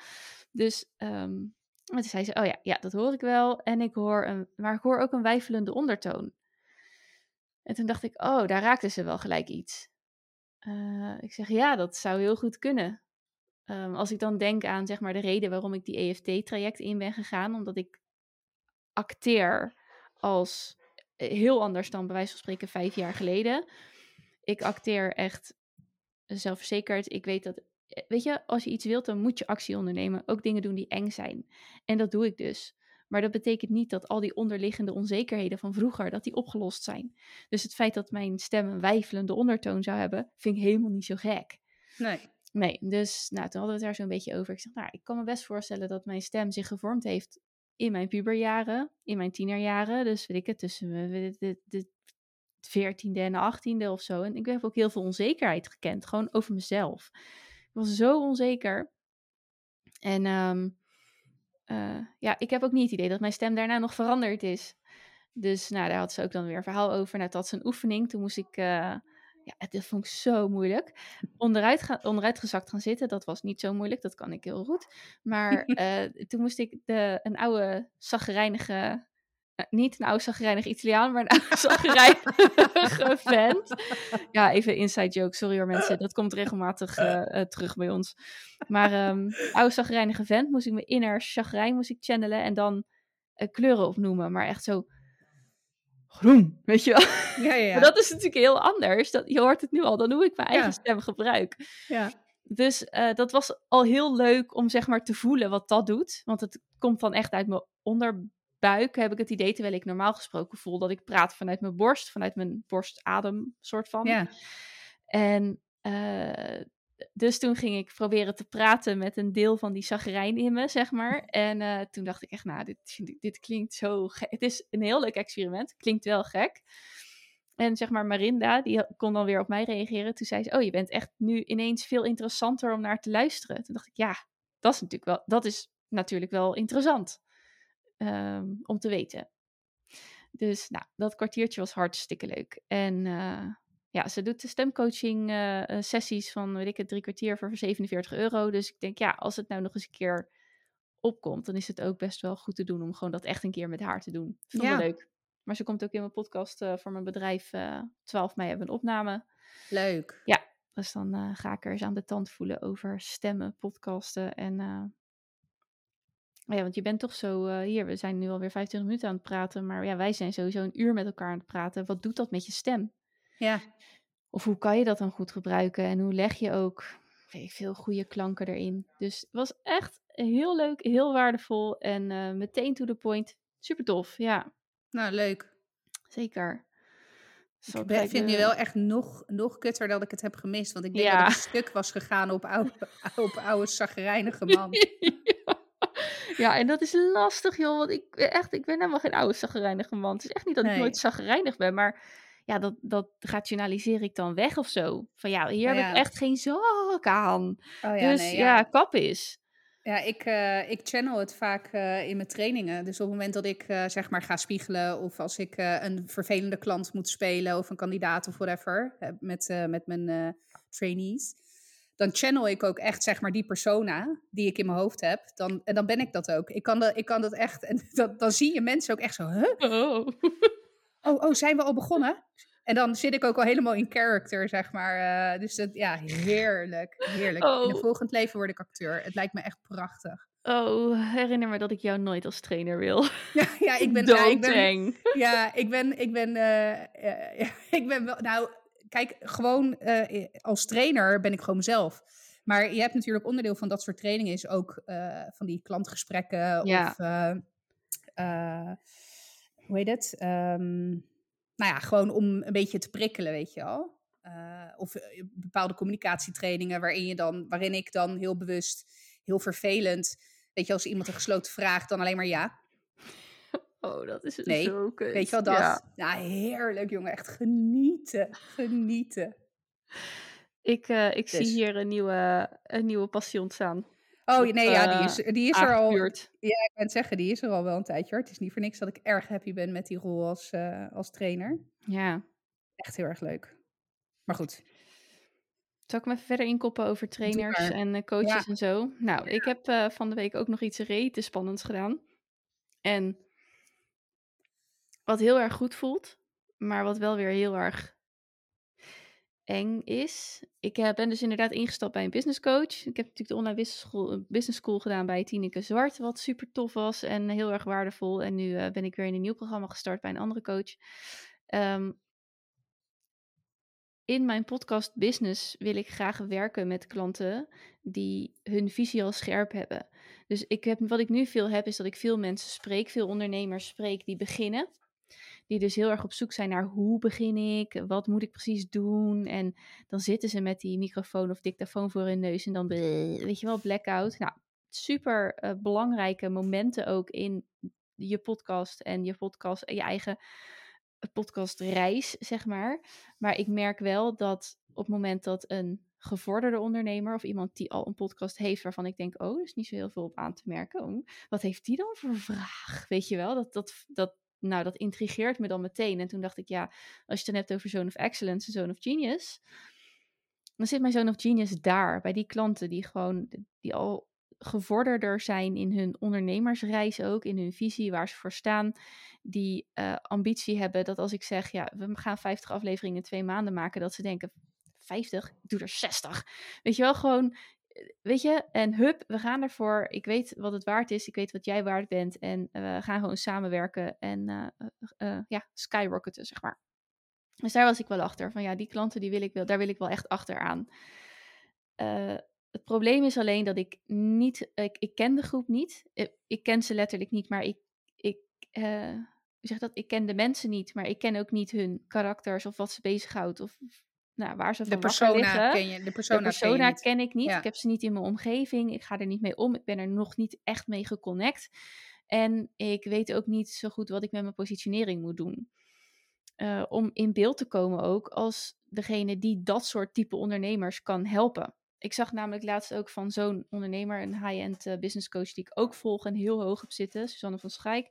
Speaker 1: Dus um, toen zei ze, oh ja, ja, dat hoor ik wel. En ik hoor een, maar ik hoor ook een wijfelende ondertoon. En toen dacht ik, oh, daar raakte ze wel gelijk iets. Uh, ik zeg, ja, dat zou heel goed kunnen. Um, als ik dan denk aan zeg maar, de reden waarom ik die EFT-traject in ben gegaan, omdat ik acteer als heel anders dan bij wijze van spreken vijf jaar geleden. Ik acteer echt zelfverzekerd. Ik weet dat, weet je, als je iets wilt, dan moet je actie ondernemen. Ook dingen doen die eng zijn. En dat doe ik dus. Maar dat betekent niet dat al die onderliggende onzekerheden van vroeger, dat die opgelost zijn. Dus het feit dat mijn stem een wijfelende ondertoon zou hebben, vind ik helemaal niet zo gek.
Speaker 2: Nee.
Speaker 1: Nee, dus nou, toen hadden we het daar zo'n beetje over. Ik zeg, nou, ik kan me best voorstellen dat mijn stem zich gevormd heeft in mijn puberjaren, in mijn tienerjaren. Dus weet ik het, tussen de, de, de 14e en de 18e of zo. En ik heb ook heel veel onzekerheid gekend, gewoon over mezelf. Ik was zo onzeker. En um, uh, ja, ik heb ook niet het idee dat mijn stem daarna nog veranderd is. Dus nou, daar had ze ook dan weer een verhaal over. Nou, dat was een oefening. Toen moest ik, uh, ja, dat vond ik zo moeilijk. Onderuit, ga, onderuit gezakt gaan zitten, dat was niet zo moeilijk. Dat kan ik heel goed. Maar uh, toen moest ik de, een oude, zaggerijnige uh, niet een zagrijnige Italiaan, maar een zagrijnige vent. Ja, even inside joke, sorry hoor mensen, dat komt regelmatig uh, uh, terug bij ons. Maar um, oude zagrijnige vent moest ik me inner chagrijn moest ik channelen en dan uh, kleuren opnoemen, maar echt zo groen, weet je wel.
Speaker 2: Ja, ja, ja.
Speaker 1: Maar dat is natuurlijk heel anders, dat, je hoort het nu al, dan hoe ik mijn eigen stem gebruik.
Speaker 2: Ja.
Speaker 1: Dus dat was al heel leuk om zeg maar te voelen wat dat doet. Want het komt dan echt uit mijn onderbuik, heb ik het idee, terwijl ik normaal gesproken voel dat ik praat vanuit mijn borst, vanuit mijn borstadem soort van.
Speaker 2: ja.
Speaker 1: En uh, dus toen ging ik proberen te praten met een deel van die zagrijn in me, zeg maar. En uh, toen dacht ik echt, nou, dit, dit klinkt zo gek. Het is een heel leuk experiment, klinkt wel gek. En zeg maar Marinda, die kon dan weer op mij reageren. Toen zei ze, oh, je bent echt nu ineens veel interessanter om naar te luisteren. Toen dacht ik, ja, dat is natuurlijk wel, dat is natuurlijk wel interessant um, om te weten. Dus nou, dat kwartiertje was hartstikke leuk. En uh, ja, ze doet de stemcoaching uh, sessies van, weet ik het, drie kwartier voor 47 euro. Dus ik denk, ja, als het nou nog eens een keer opkomt, dan is het ook best wel goed te doen om gewoon dat echt een keer met haar te doen. Vond
Speaker 2: Ja.
Speaker 1: leuk. Maar ze komt ook in mijn podcast uh, voor mijn bedrijf. Uh, 12 mei hebben we een opname.
Speaker 2: Leuk.
Speaker 1: Ja, dus dan ga ik er eens aan de tand voelen over stemmen, podcasten en... ja, want je bent toch zo... uh, hier, we zijn nu alweer 25 minuten aan het praten. Maar ja, wij zijn sowieso een uur met elkaar aan het praten. Wat doet dat met je stem?
Speaker 2: Ja.
Speaker 1: Of hoe kan je dat dan goed gebruiken? En hoe leg je ook weet ik, veel goede klanken erin? Dus het was echt heel leuk, heel waardevol. En uh, meteen to the point. Super tof, ja.
Speaker 2: Nou, leuk.
Speaker 1: Zeker. Zal
Speaker 2: Ik ben- vind nu wel echt nog, nog kutter dat ik het heb gemist. Want ik denk
Speaker 1: Ja.
Speaker 2: dat ik stuk was gegaan op oude, op oude zaggerijnige man.
Speaker 1: ja, en dat is lastig, joh. Want ik, echt, ik ben helemaal geen oude zaggerijnige man. Het is echt niet dat ik nooit zaggerijnig ben, maar ja, dat, dat rationaliseer ik dan weg of zo. Van ja, hier
Speaker 2: Nou
Speaker 1: heb ik echt geen zak aan.
Speaker 2: Oh ja,
Speaker 1: dus
Speaker 2: nee,
Speaker 1: ja,
Speaker 2: ja.
Speaker 1: kap is.
Speaker 2: Ja, ik, eh, ik channel het vaak eh, in mijn trainingen. Dus op het moment dat ik eh, zeg maar ga spiegelen of als ik eh, een vervelende klant moet spelen of een kandidaat of whatever eh, met, eh, met mijn eh, trainees, dan channel ik ook echt zeg maar die persona die ik in mijn hoofd heb. Dan, en dan ben ik dat ook. Ik kan, dat, ik kan dat echt. En dan, dan zie je mensen ook echt zo, huh?
Speaker 1: Oh.
Speaker 2: Oh, oh, zijn we al begonnen? En dan zit ik ook al helemaal in character, zeg maar. eh, dus dat, ja, heerlijk, heerlijk. In
Speaker 1: Oh.
Speaker 2: een volgend leven word ik acteur. Het lijkt me echt prachtig.
Speaker 1: oh, herinner me dat ik jou nooit als trainer wil.
Speaker 2: Ja, ja ik ben... Ja, ik ben,
Speaker 1: Doodeng.
Speaker 2: ja, ik ben, ik ben, eh, eh, ja, ik ben wel... Nou, kijk, gewoon eh, als trainer ben ik gewoon mezelf. Maar je hebt natuurlijk onderdeel van dat soort trainingen is ook eh, van die klantgesprekken
Speaker 1: Ja.
Speaker 2: of... eh, hoe heet het? Ehm, nou ja, gewoon om een beetje te prikkelen, weet je wel. Eh, of bepaalde communicatietrainingen waarin, je dan, waarin ik dan heel bewust, heel vervelend... Weet je, als iemand een gesloten vraag, dan alleen maar ja.
Speaker 1: Oh, dat is
Speaker 2: Nee,
Speaker 1: zo kut.
Speaker 2: Weet je wel dat?
Speaker 1: Ja.
Speaker 2: Ja. heerlijk jongen. Echt genieten. Genieten.
Speaker 1: Ik, eh, ik zie
Speaker 2: Dus.
Speaker 1: hier een nieuwe, een nieuwe passie ontstaan.
Speaker 2: Oh
Speaker 1: Op,
Speaker 2: nee, ja, die
Speaker 1: eh,
Speaker 2: is, die is er al. Ja, ik ben het zeggen, die is er al wel een tijdje hoor. Het is niet voor niks dat ik erg happy ben met die rol als, eh, als trainer.
Speaker 1: Ja.
Speaker 2: Echt heel erg leuk. Maar goed.
Speaker 1: Zal ik me even verder inkoppen over trainers en coaches
Speaker 2: Ja.
Speaker 1: en zo? Nou, ik heb van de week ook nog iets rete spannends gedaan. En wat heel erg goed voelt, maar wat wel weer heel erg eng is. Ik eh, ben dus inderdaad ingestapt bij een business coach. Ik heb natuurlijk de online business school, business school gedaan bij Tineke Zwart, wat super tof was en heel erg waardevol. En nu eh, ben ik weer in een nieuw programma gestart bij een andere coach. Ehm, in mijn podcast business wil ik graag werken met klanten die hun visie al scherp hebben. Dus ik heb, wat ik nu veel heb, is dat ik veel mensen spreek, veel ondernemers spreek die beginnen. Die dus heel erg op zoek zijn naar hoe begin ik, wat moet ik precies doen. En dan zitten ze met die microfoon of dictafoon voor hun neus en dan, weet je wel, blackout. Nou, super eh, belangrijke momenten ook in je podcast en je podcast, je eigen podcastreis, zeg maar. Maar ik merk wel dat op het moment dat een gevorderde ondernemer of iemand die al een podcast heeft waarvan ik denk, oh, er is niet zo heel veel op aan te merken. Oh, wat heeft die dan voor vraag? Weet je wel, dat, dat, dat, nou, dat intrigeert me dan meteen. En toen dacht ik, ja, als je het dan hebt over Zone of Excellence en Zone of Genius, dan zit mijn Zone of Genius daar, bij die klanten die gewoon, die al gevorderder zijn in hun ondernemersreis ook, in hun visie, waar ze voor staan, die eh, ambitie hebben dat als ik zeg, ja, we gaan 50 afleveringen in twee maanden maken, dat ze denken, 50? Ik doe er 60. Weet je wel, gewoon, weet je, en hup, we gaan ervoor. Ik weet wat het waard is, ik weet wat jij waard bent en eh, we gaan gewoon samenwerken en eh, eh, ja, skyrocketen, zeg maar. Dus daar was ik wel achter, van ja, die klanten, die wil ik wel, daar wil ik wel echt achteraan. Het probleem is alleen dat ik niet, ik, ik ken de groep niet. Ik, ik ken ze letterlijk niet, maar ik, ik, zeg dat? Ik ken de mensen niet, maar ik ken ook niet hun karakters of wat ze bezighoudt of nou, waar ze
Speaker 2: De
Speaker 1: van wakker
Speaker 2: persona
Speaker 1: liggen.
Speaker 2: ken je, de persona,
Speaker 1: de persona
Speaker 2: ken je niet.
Speaker 1: ken ik niet.
Speaker 2: Ja.
Speaker 1: Ik heb ze niet in mijn omgeving. Ik ga er niet mee om. Ik ben er nog niet echt mee geconnect. En ik weet ook niet zo goed wat ik met mijn positionering moet doen. Uh, om in beeld te komen ook als degene die dat soort type ondernemers kan helpen. Ik zag namelijk laatst ook van zo'n ondernemer, een high-end uh, business coach die ik ook volg en heel hoog op zitten, Susanne van Schijk.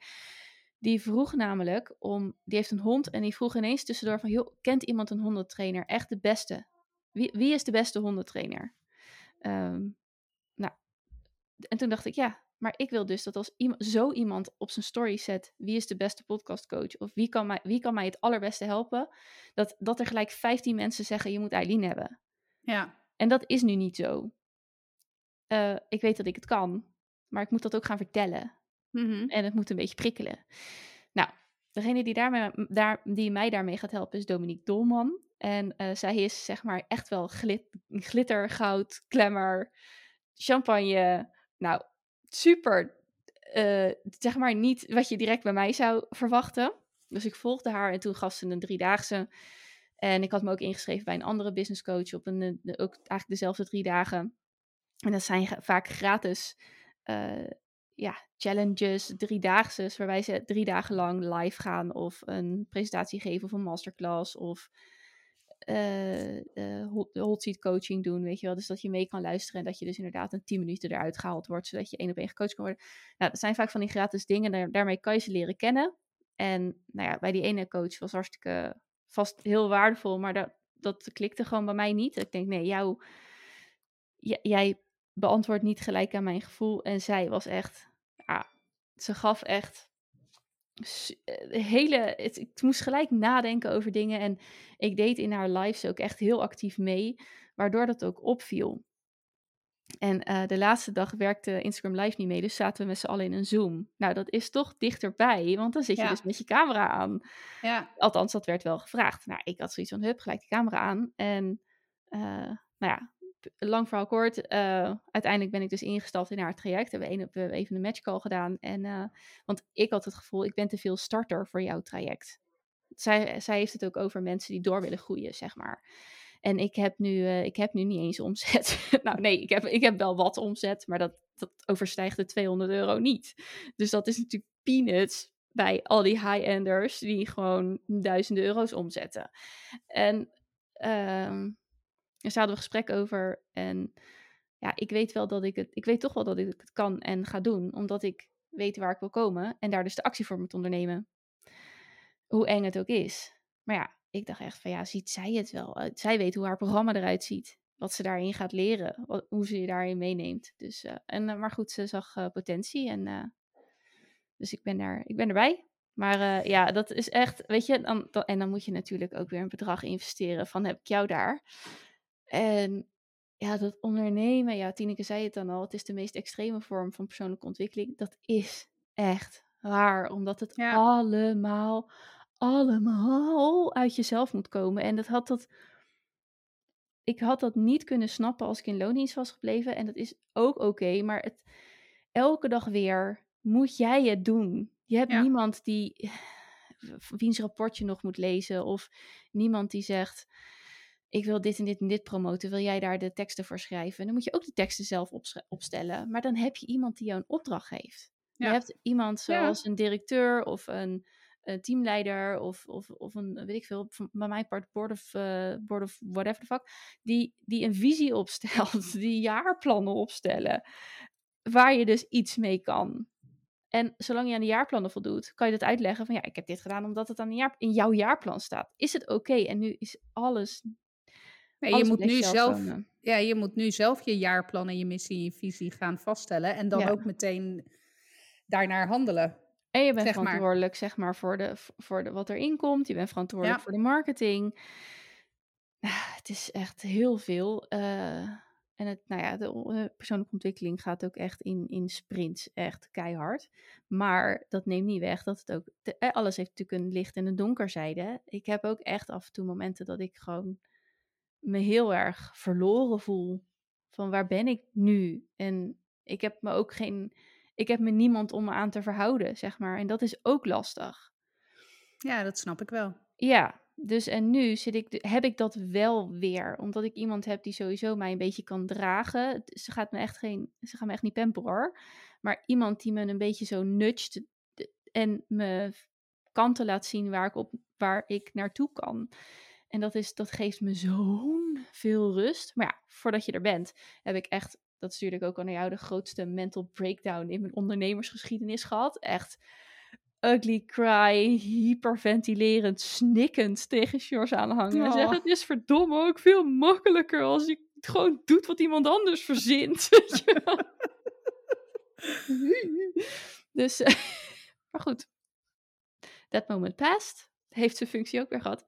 Speaker 1: Die vroeg namelijk om, die heeft een hond en die vroeg ineens tussendoor van, joh, kent iemand een hondentrainer? Echt de beste. Wie, wie is de beste hondentrainer? Um, nou, en toen dacht ik, ja, maar ik wil dus dat als iemand, zo iemand op zijn story zet, wie is de beste podcastcoach? Of wie kan mij, wie kan mij het allerbeste helpen? Dat, dat er gelijk 15 mensen zeggen, je moet Eileen hebben.
Speaker 2: Ja.
Speaker 1: En dat is nu niet zo. Uh, ik weet dat ik het kan, maar ik moet dat ook gaan vertellen.
Speaker 2: -hmm.
Speaker 1: En het moet een beetje prikkelen. Nou, degene die, daarmee, daar, die mij daarmee gaat helpen is Dominique Dolman. En uh, zij is zeg maar echt wel glit, glitter, goud, klemmer, champagne. Nou, super. Uh, zeg maar niet wat je direct bij mij zou verwachten. Dus ik volgde haar en toen gaf ze een driedaagse. En ik had me ook ingeschreven bij een andere business coach op een, eh, ook eigenlijk dezelfde drie dagen. En dat zijn vaak gratis ja, challenges, driedaagse, waarbij ze drie dagen lang live gaan of een presentatie geven of een masterclass of uh, hot seat coaching doen, weet je wel. Dus dat je mee kan luisteren en dat je dus inderdaad een 10 minuten eruit gehaald wordt, zodat je één op één gecoacht kan worden. Nou, dat zijn vaak van die gratis dingen, daarmee kan je ze leren kennen. En nou ja, bij die ene coach was hartstikke vast heel waardevol, maar dat, dat klikte gewoon bij mij niet. Ik denk, nee, jou, jij beantwoordt niet gelijk aan mijn gevoel. En zij was echt, ze gaf echt eh, hele, ik moest gelijk nadenken over dingen en ik deed in haar lives ook echt heel actief mee, waardoor dat ook opviel. En uh, de laatste dag werkte Instagram Live niet mee, dus zaten we met z'n allen in een Zoom. Nou, dat is toch dichterbij, want dan zit je dus met je camera aan.
Speaker 2: Ja.
Speaker 1: Althans, dat werd wel gevraagd. Nou, ik had zoiets van, hup, gelijk de camera aan. En uh, nou ja, lang verhaal kort, uh, uiteindelijk ben ik dus ingestapt in haar traject. We hebben we even een matchcall gedaan. En, uh, want ik had het gevoel, ik ben te veel starter voor jouw traject. Zij, zij heeft het ook over mensen die door willen groeien, zeg maar. En ik heb nu, uh, ik heb nu niet eens omzet. nou nee, ik heb, ik heb wel wat omzet, maar dat, dat overstijgt de 200 euro niet. Dus dat is natuurlijk peanuts bij al die high-enders die gewoon duizenden euro's omzetten. En... Uh, en daar hadden we gesprek over. En ja, ik weet wel dat ik het, ik weet toch wel dat ik het kan en ga doen, omdat ik weet waar ik wil komen en daar dus de actie voor moet ondernemen. Hoe eng het ook is. Maar ja, ik dacht echt van ja, ziet zij het wel? Zij weet hoe haar programma eruit ziet. Wat ze daarin gaat leren. Wat, hoe ze je daarin meeneemt. Dus, uh, en, uh, maar goed, ze zag potentie. En, dus ik ben, er, ik ben erbij. Maar ja, dat is echt, weet je, dan, en dan moet je natuurlijk ook weer een bedrag investeren van heb ik jou daar. En ja, dat ondernemen, ja, Tineke zei het dan al, het is de meest extreme vorm van persoonlijke ontwikkeling. Dat is echt waar, omdat het allemaal, allemaal uit jezelf moet komen. En dat had dat, ik had dat niet kunnen snappen als ik in loondienst was gebleven. En dat is ook oké, maar het, elke dag weer moet jij het doen. Je hebt niemand die, wiens rapport je nog moet lezen, of niemand die zegt ik wil dit en dit en dit promoten, wil jij daar de teksten voor schrijven? Dan moet je ook de teksten zelf opstellen. Maar dan heb je iemand die jou een opdracht geeft. Je hebt iemand zoals een directeur of een, een, teamleider of, of, of een, weet ik veel, bij mijn part board of, uh, board of whatever the fuck, die, die een visie opstelt, die jaarplannen opstellen, waar je dus iets mee kan. En zolang je aan de jaarplannen voldoet, kan je dat uitleggen van ja, ik heb dit gedaan omdat het aan jaar, in jouw jaarplan staat. Is het oké? En nu is alles
Speaker 2: Nee, je, moet nu zelf, ja, je moet nu zelf je jaarplan en je missie en je visie gaan vaststellen. En dan ook meteen daarnaar handelen.
Speaker 1: En je bent verantwoordelijk, zeg maar, voor, de, voor de, wat erin komt. Je bent verantwoordelijk voor de marketing. Ah, het is echt heel veel. Uh, en het, nou ja, de persoonlijke ontwikkeling gaat ook echt in, in sprints, echt keihard. Maar dat neemt niet weg dat het ook. Eh, alles heeft natuurlijk een licht en een donkerzijde. Ik heb ook echt af en toe momenten dat ik gewoon me heel erg verloren voel. Van waar ben ik nu? En ik heb me ook geen. Ik heb me niemand om me aan te verhouden, zeg maar. En dat is ook lastig.
Speaker 2: Ja, dat snap ik wel.
Speaker 1: Ja, dus en nu zit ik, heb ik dat wel weer. Omdat ik iemand heb die sowieso mij een beetje kan dragen. Ze gaat me echt geen. Ze gaat me echt niet pamperen hoor. Maar iemand die me een beetje zo nudgt en me kanten laat zien waar ik, op, waar ik naartoe kan. En dat, is, dat geeft me zo'n veel rust. Maar ja, voordat je er bent, heb ik echt, dat stuurde ik ook al naar jou, de grootste mental breakdown in mijn ondernemersgeschiedenis gehad. Echt ugly cry, hyperventilerend, snikkend tegen Sjors aanhangen. En zeggen, het is verdomme ook veel makkelijker als je gewoon doet wat iemand anders verzint. dus, maar goed. That moment passed. Heeft zijn functie ook weer gehad.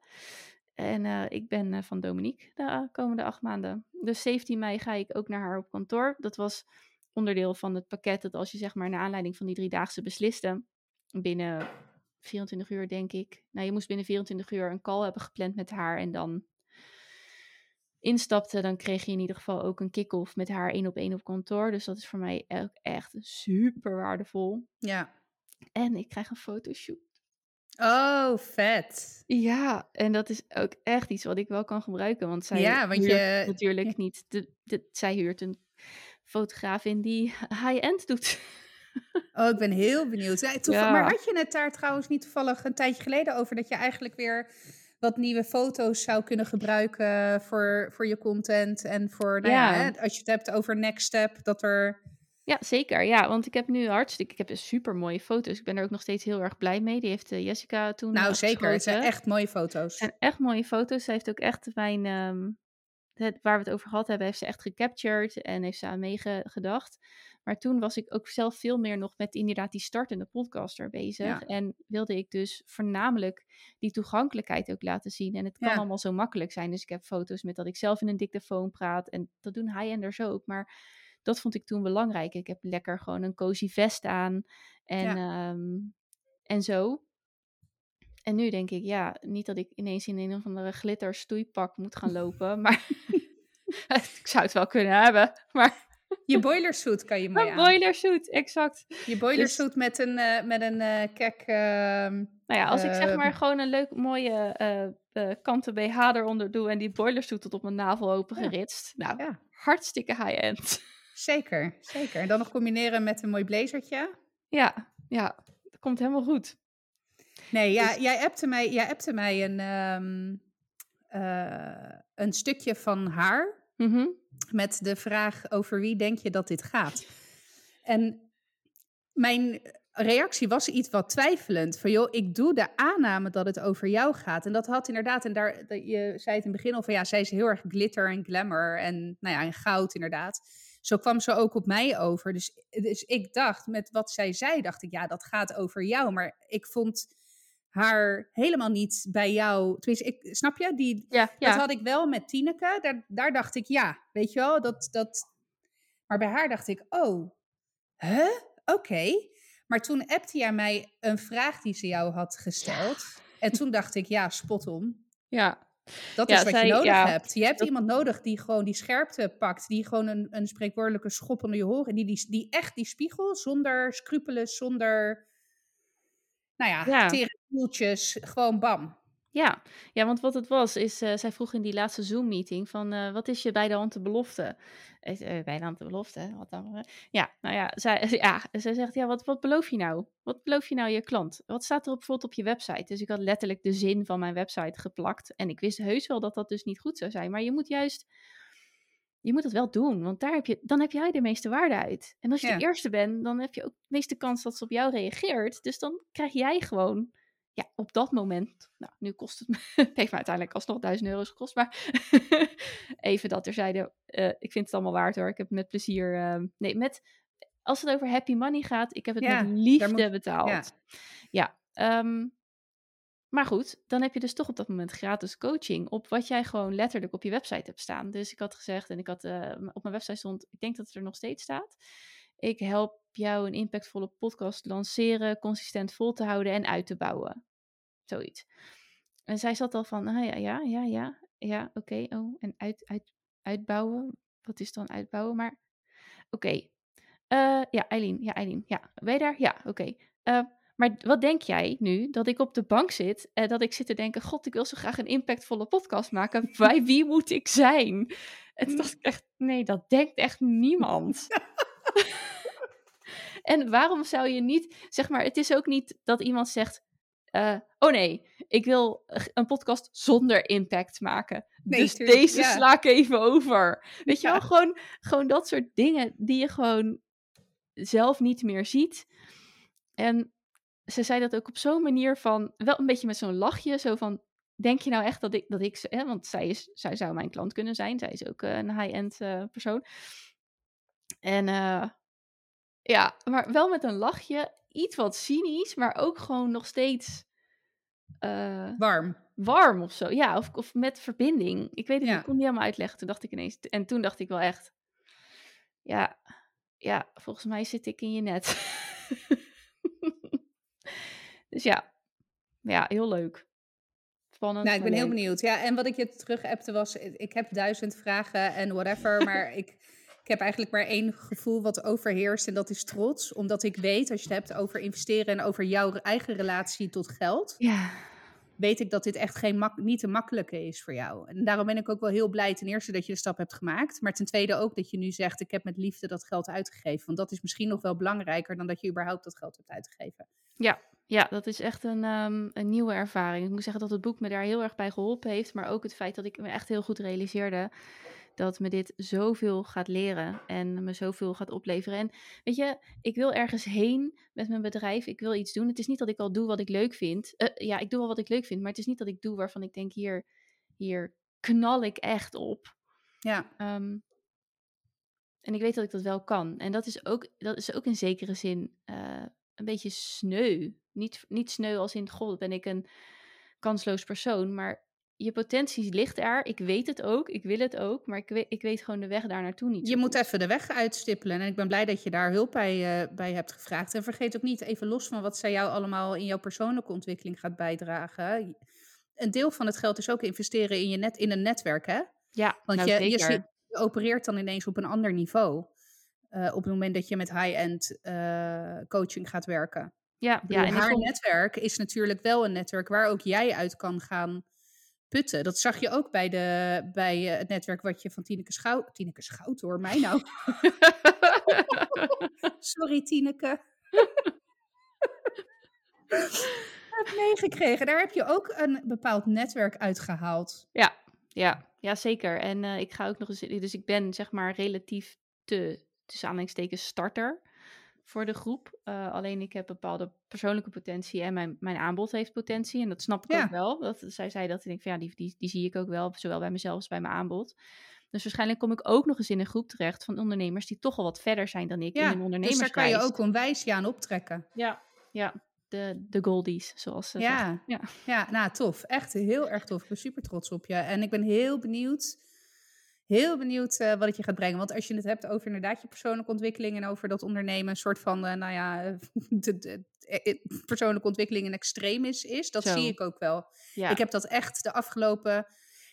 Speaker 1: En uh, ik ben uh, van Dominique de komende acht maanden. Dus 17 mei ga ik ook naar haar op kantoor. Dat was onderdeel van het pakket dat als je zeg maar naar aanleiding van die driedaagse besliste, binnen 24 uur denk ik. Nou, je moest binnen 24 uur een call hebben gepland met haar en dan instapte, dan kreeg je in ieder geval ook een kick-off met haar één op één op kantoor. Dus dat is voor mij ook echt super waardevol.
Speaker 2: Ja.
Speaker 1: En ik krijg een fotoshoot.
Speaker 2: Oh, vet.
Speaker 1: Ja, en dat is ook echt iets wat ik wel kan gebruiken. Want zij
Speaker 2: Ja, want
Speaker 1: huurt
Speaker 2: je-
Speaker 1: natuurlijk
Speaker 2: ja.
Speaker 1: niet... De, de, zij huurt een fotograaf in die high-end doet.
Speaker 2: Oh, ik ben heel benieuwd. Ja, toeval-
Speaker 1: Ja.
Speaker 2: Maar had je het daar trouwens niet toevallig een tijdje geleden over dat je eigenlijk weer wat nieuwe foto's zou kunnen gebruiken voor, voor je content en voor, nou ja,
Speaker 1: Ja.
Speaker 2: hè, als je het hebt over next step, dat er,
Speaker 1: Ja, zeker. Ja, want ik heb nu hartstikke... Ik heb een super mooie foto's. Ik ben er ook nog steeds heel erg blij mee. Die heeft eh, Jessica toen
Speaker 2: nou zeker, het zijn echt mooie foto's.
Speaker 1: Het zijn echt mooie foto's. Zij heeft ook echt mijn... ehm, het, waar we het over gehad hebben, heeft ze echt gecaptured en heeft ze aan meegedacht. Maar toen was ik ook zelf veel meer nog met inderdaad die startende podcaster bezig.
Speaker 2: Ja.
Speaker 1: En wilde ik dus voornamelijk die toegankelijkheid ook laten zien. En het kan
Speaker 2: Ja.
Speaker 1: allemaal zo makkelijk zijn. Dus ik heb foto's met dat ik zelf in een dictafoon praat. En dat doen high-enders ook. Maar dat vond ik toen belangrijk. Ik heb lekker gewoon een cozy vest aan. En, ehm, en zo. En nu denk ik, ja, niet dat ik ineens in een of andere glitter stoeipak moet gaan lopen. Maar ik zou het wel kunnen hebben. Maar
Speaker 2: Je boiler suit kan je mooi
Speaker 1: een
Speaker 2: aan.
Speaker 1: boiler suit, exact.
Speaker 2: Je boiler
Speaker 1: Dus-
Speaker 2: suit met een, eh, met een eh kek, ehm,
Speaker 1: Nou ja, als ik zeg maar
Speaker 2: Ehm.
Speaker 1: gewoon een leuk mooie eh kanten BH eronder doe en die boiler suit tot op mijn navel open
Speaker 2: Ja.
Speaker 1: geritst. Nou,
Speaker 2: ja,
Speaker 1: hartstikke high-end.
Speaker 2: Zeker, zeker. En dan nog combineren met een mooi blazertje.
Speaker 1: ja, ja, dat komt helemaal goed.
Speaker 2: Nee, ja,
Speaker 1: Dus-
Speaker 2: jij, appte mij, jij appte mij een, ehm, eh, een stukje van haar
Speaker 1: Mhm.
Speaker 2: met de vraag over wie denk je dat dit gaat. En mijn reactie was iets wat twijfelend. Van joh, ik doe de aanname dat het over jou gaat. En dat had inderdaad, en daar, je zei het in het begin al van ja, zij is heel erg glitter en glamour en nou ja, en goud inderdaad. Zo kwam ze ook op mij over. Dus, dus ik dacht, met wat zij zei, dacht ik, ja, dat gaat over jou. Maar ik vond haar helemaal niet bij jou. Tenminste, ik, snap je? Die,
Speaker 1: Ja, ja.
Speaker 2: dat had ik wel met Tineke. Daar, daar dacht ik, ja, weet je wel, dat, dat... Maar bij haar dacht ik, oh, hè? Oké. Maar toen appte jij mij een vraag die ze jou had gesteld. En toen dacht ik, ja, spot on.
Speaker 1: ja.
Speaker 2: Dat
Speaker 1: Ja,
Speaker 2: is wat
Speaker 1: zij-
Speaker 2: je nodig
Speaker 1: ja,
Speaker 2: hebt. Je hebt
Speaker 1: dat-
Speaker 2: iemand nodig die gewoon die scherpte pakt. Die gewoon een, een spreekwoordelijke schop onder je horen. Die, die, die echt die spiegel, zonder scrupules, zonder... Nou ja,
Speaker 1: Ja.
Speaker 2: tere gewoon bam.
Speaker 1: Ja. ja, want wat het was, is, eh, zij vroeg in die laatste Zoom-meeting van, eh, wat is je bij de hand de belofte? Zei, eh, bij de hand de belofte? Wat dan? Ja, nou ja, zij, ja, zij zegt, ja, wat, wat beloof je nou? Wat beloof je nou je klant? Wat staat er op, bijvoorbeeld op je website? Dus ik had letterlijk de zin van mijn website geplakt. En ik wist heus wel dat dat dus niet goed zou zijn. Maar je moet juist, je moet het wel doen, want daar heb je, dan heb jij de meeste waarde uit. En als je
Speaker 2: Ja.
Speaker 1: de eerste bent, dan heb je ook de meeste kans dat ze op jou reageert. Dus dan krijg jij gewoon ja, op dat moment, nou, nu kost het me, het heeft me uiteindelijk alsnog 1000 euro's gekost, maar even dat terzijde, eh ik vind het allemaal waard hoor. Ik heb het met plezier, ehm, nee, met, als het over happy money gaat, ik heb het
Speaker 2: Ja,
Speaker 1: met liefde
Speaker 2: moet-
Speaker 1: betaald.
Speaker 2: ja.
Speaker 1: Ja, ehm, maar goed, dan heb je dus toch op dat moment gratis coaching op wat jij gewoon letterlijk op je website hebt staan. Dus ik had gezegd, en ik had eh, op mijn website stond, ik denk dat het er nog steeds staat. Ik help jou een impactvolle podcast lanceren, consistent vol te houden en uit te bouwen. Zoiets. En zij zat al van, ah ja, ja, ja, ja, ja, oké, oh, en uit, uit, uitbouwen. Wat is dan uitbouwen? Maar, oké. Eh, ja, Eileen, ja, Eileen, ja. Ben je daar? Ja, oké. Eh, maar wat denk jij nu dat ik op de bank zit en dat ik zit te denken: God, ik wil zo graag een impactvolle podcast maken. Bij wie moet ik zijn? En toen dacht ik echt: nee, dat denkt echt niemand. en waarom zou je niet, zeg maar, het is ook niet dat iemand zegt: eh, oh nee, ik wil een podcast zonder impact maken.
Speaker 2: Nee,
Speaker 1: dus
Speaker 2: tuurlijk,
Speaker 1: deze
Speaker 2: ja.
Speaker 1: sla ik even over. Weet je wel, gewoon, gewoon dat soort dingen die je gewoon zelf niet meer ziet. En ze zei dat ook op zo'n manier van, wel een beetje met zo'n lachje, zo van, denk je nou echt dat ik, dat ik, hè, want zij, is, zij zou mijn klant kunnen zijn, zij is ook eh, een high-end eh, persoon. En eh, ja, maar wel met een lachje, iets wat cynisch, maar ook gewoon nog steeds eh,
Speaker 2: Warm.
Speaker 1: warm of zo. Ja, of, of met verbinding. Ik weet het
Speaker 2: Ja.
Speaker 1: niet, ik kon niet helemaal uitleggen. Toen dacht ik ineens, en toen dacht ik wel echt, ja, ja, volgens mij zit ik in je net. dus ja, ja, heel leuk. Spannend.
Speaker 2: Nou, ik ben heel
Speaker 1: leuk.
Speaker 2: benieuwd. Ja, en wat ik je terug appte was, ik heb duizend vragen en whatever, maar ik, Ik heb eigenlijk maar één gevoel wat overheerst en dat is trots. Omdat ik weet, als je het hebt over investeren en over jouw eigen relatie tot geld,
Speaker 1: Ja.
Speaker 2: weet ik dat dit echt geen mak niet te makkelijke is voor jou. En daarom ben ik ook wel heel blij ten eerste dat je de stap hebt gemaakt. Maar ten tweede ook dat je nu zegt, ik heb met liefde dat geld uitgegeven. Want dat is misschien nog wel belangrijker dan dat je überhaupt dat geld hebt uitgegeven.
Speaker 1: Ja, dat is echt een, ehm, een nieuwe ervaring. Ik moet zeggen dat het boek me daar heel erg bij geholpen heeft. Maar ook het feit dat ik me echt heel goed realiseerde dat me dit zoveel gaat leren en me zoveel gaat opleveren. En weet je, ik wil ergens heen met mijn bedrijf. Ik wil iets doen. Het is niet dat ik al doe wat ik leuk vind. Eh, ja, ik doe wel wat ik leuk vind, maar het is niet dat ik doe waarvan ik denk, hier, hier knal ik echt op.
Speaker 2: Ja,
Speaker 1: Ehm, en ik weet dat ik dat wel kan. En dat is ook, dat is ook in zekere zin eh, een beetje sneu. Niet, niet sneu als in, god, ben ik een kansloos persoon. Maar je potentie ligt er. Ik weet het ook. Ik wil het ook. Maar ik weet, ik weet gewoon de weg daar naartoe niet.
Speaker 2: je moet even de weg uitstippelen. En ik ben blij dat je daar hulp bij, eh, bij hebt gevraagd. En vergeet ook niet, even los van wat zij jou allemaal in jouw persoonlijke ontwikkeling gaat bijdragen. Een deel van het geld is ook investeren in, je net, in een netwerk, hè?
Speaker 1: Ja,
Speaker 2: Want
Speaker 1: nou,
Speaker 2: je, je, opereert dan ineens op een ander niveau. eh, op het moment dat je met high-end eh, coaching gaat werken.
Speaker 1: Ja, ja, en
Speaker 2: haar netwerk is natuurlijk wel een netwerk waar ook jij uit kan gaan putten. Dat zag je ook bij, de, bij eh, het netwerk wat je van Tineke Schout... Tineke Schout hoor, mij nou. Sorry Tineke. heb meegekregen. Daar heb je ook een bepaald netwerk uitgehaald.
Speaker 1: Ja, ja, ja, zeker. En eh, ik ga ook nog eens. Dus ik ben zeg maar relatief te, tussen aanhalingstekens, starter voor de groep. Eh, alleen ik heb bepaalde persoonlijke potentie en mijn, mijn aanbod heeft potentie. En dat snap ik
Speaker 2: Ja.
Speaker 1: ook wel. Dat, zij zei dat en ik van ja, die, die, die zie ik ook wel, zowel bij mezelf als bij mijn aanbod. Dus waarschijnlijk kom ik ook nog eens in een groep terecht van ondernemers die toch al wat verder zijn dan ik in
Speaker 2: Ja,
Speaker 1: hun
Speaker 2: dus daar kan je ook onwijs je aan optrekken.
Speaker 1: Ja, ja. De, de goldies, zoals ze zeggen.
Speaker 2: Ja.
Speaker 1: Ja.
Speaker 2: ja, nou tof. Echt heel erg tof. Ik ben super trots op je. En ik ben heel benieuwd, heel benieuwd eh, wat het je gaat brengen. Want als je het hebt over inderdaad je persoonlijke ontwikkeling en over dat ondernemen een soort van, eh, nou ja, de, de- eh, persoonlijke ontwikkeling een extreem is, is dat
Speaker 1: Zo.
Speaker 2: zie ik ook wel.
Speaker 1: Ja.
Speaker 2: Ik heb dat echt de afgelopen,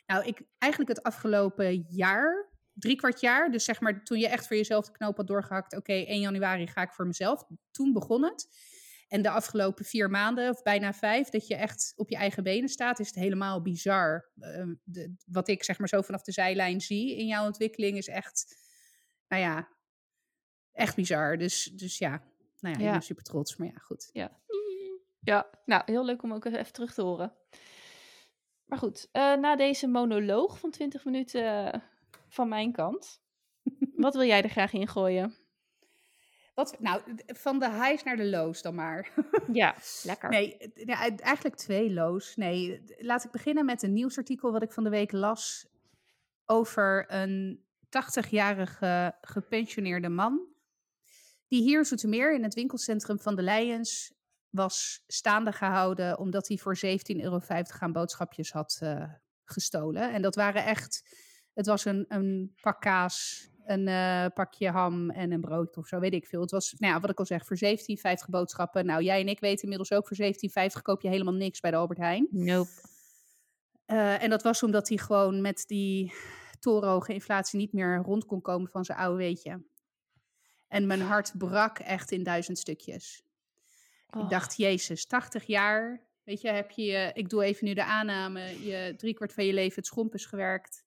Speaker 2: nou ik eigenlijk het afgelopen jaar, drie kwart jaar, dus zeg maar toen je echt voor jezelf de knoop had doorgehakt, oké, 1 januari ga ik voor mezelf, toen begon het. En de afgelopen vier maanden, of bijna vijf, dat je echt op je eigen benen staat, is het helemaal bizar. Eh, de, wat ik zeg maar zo vanaf de zijlijn zie in jouw ontwikkeling is echt, nou ja, echt bizar. Dus, dus ja, nou ja,
Speaker 1: Ja.
Speaker 2: ik ben super trots. Maar ja, goed.
Speaker 1: Ja. Ja, nou, heel leuk om ook even terug te horen. Maar goed, eh, na deze monoloog van 20 minuten eh, van mijn kant, wat wil jij er graag in gooien?
Speaker 2: Wat, nou, van de highs naar de lows dan maar.
Speaker 1: Ja, lekker.
Speaker 2: Nee, eigenlijk twee lows. Nee, laat ik beginnen met een nieuwsartikel wat ik van de week las over een 80-jarige gepensioneerde man. Die hier in Zoetermeer in het winkelcentrum van de Leijens was staande gehouden omdat hij voor 17,50 euro aan boodschapjes had eh, gestolen. En dat waren echt, het was een, een pak kaas, een eh, pakje ham en een brood of zo, weet ik veel. Het was, nou ja, wat ik al zeg, voor 17,50 boodschappen. Nou, jij en ik weten inmiddels ook, voor 17,50 koop je helemaal niks bij de Albert Heijn.
Speaker 1: Nope.
Speaker 2: Eh, en dat was omdat hij gewoon met die torenhoge inflatie niet meer rond kon komen van zijn oude weetje. En mijn hart brak echt in duizend stukjes.
Speaker 1: Oh,
Speaker 2: Ik dacht, jezus, 80 jaar, weet je, heb je, je- ik doe even nu de aanname, je driekwart van je leven het schomp is gewerkt.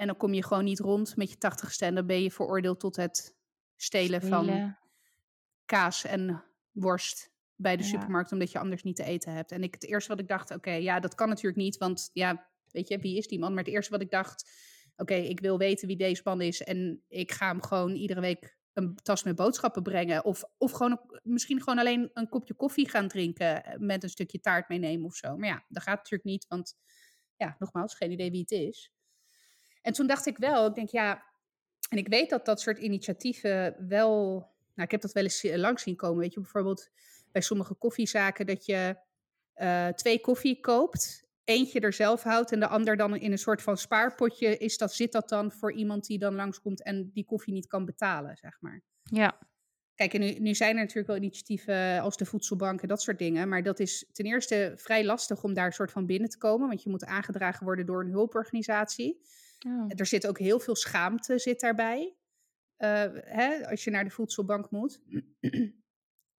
Speaker 2: En dan kom je gewoon niet rond met je 80ste en dan ben je veroordeeld tot het stelen van kaas en worst bij de
Speaker 1: Ja.
Speaker 2: supermarkt, omdat je anders niet te eten hebt. En ik, het eerste wat ik dacht, oké, ja, dat kan natuurlijk niet, want ja, weet je, wie is die man? Maar het eerste wat ik dacht, oké, ik wil weten wie deze man is en ik ga hem gewoon iedere week een tas met boodschappen brengen. Of, of gewoon misschien gewoon alleen een kopje koffie gaan drinken eh, met een stukje taart meenemen of zo. Maar ja, dat gaat natuurlijk niet, want ja, nogmaals, geen idee wie het is. En toen dacht ik wel, ik denk ja, en ik weet dat dat soort initiatieven wel, nou ik heb dat wel eens langs zien komen, weet je, bijvoorbeeld bij sommige koffiezaken dat je eh, twee koffie koopt, eentje er zelf houdt en de ander dan in een soort van spaarpotje is dat, zit dat dan voor iemand die dan langskomt en die koffie niet kan betalen, zeg maar.
Speaker 1: Ja,
Speaker 2: Kijk, en nu, nu zijn er natuurlijk wel initiatieven als de voedselbank en dat soort dingen. Maar dat is ten eerste vrij lastig om daar soort van binnen te komen. Want je moet aangedragen worden door een hulporganisatie.
Speaker 1: Oh.
Speaker 2: Er zit ook heel veel schaamte zit daarbij. eh, hè, als je naar de voedselbank moet.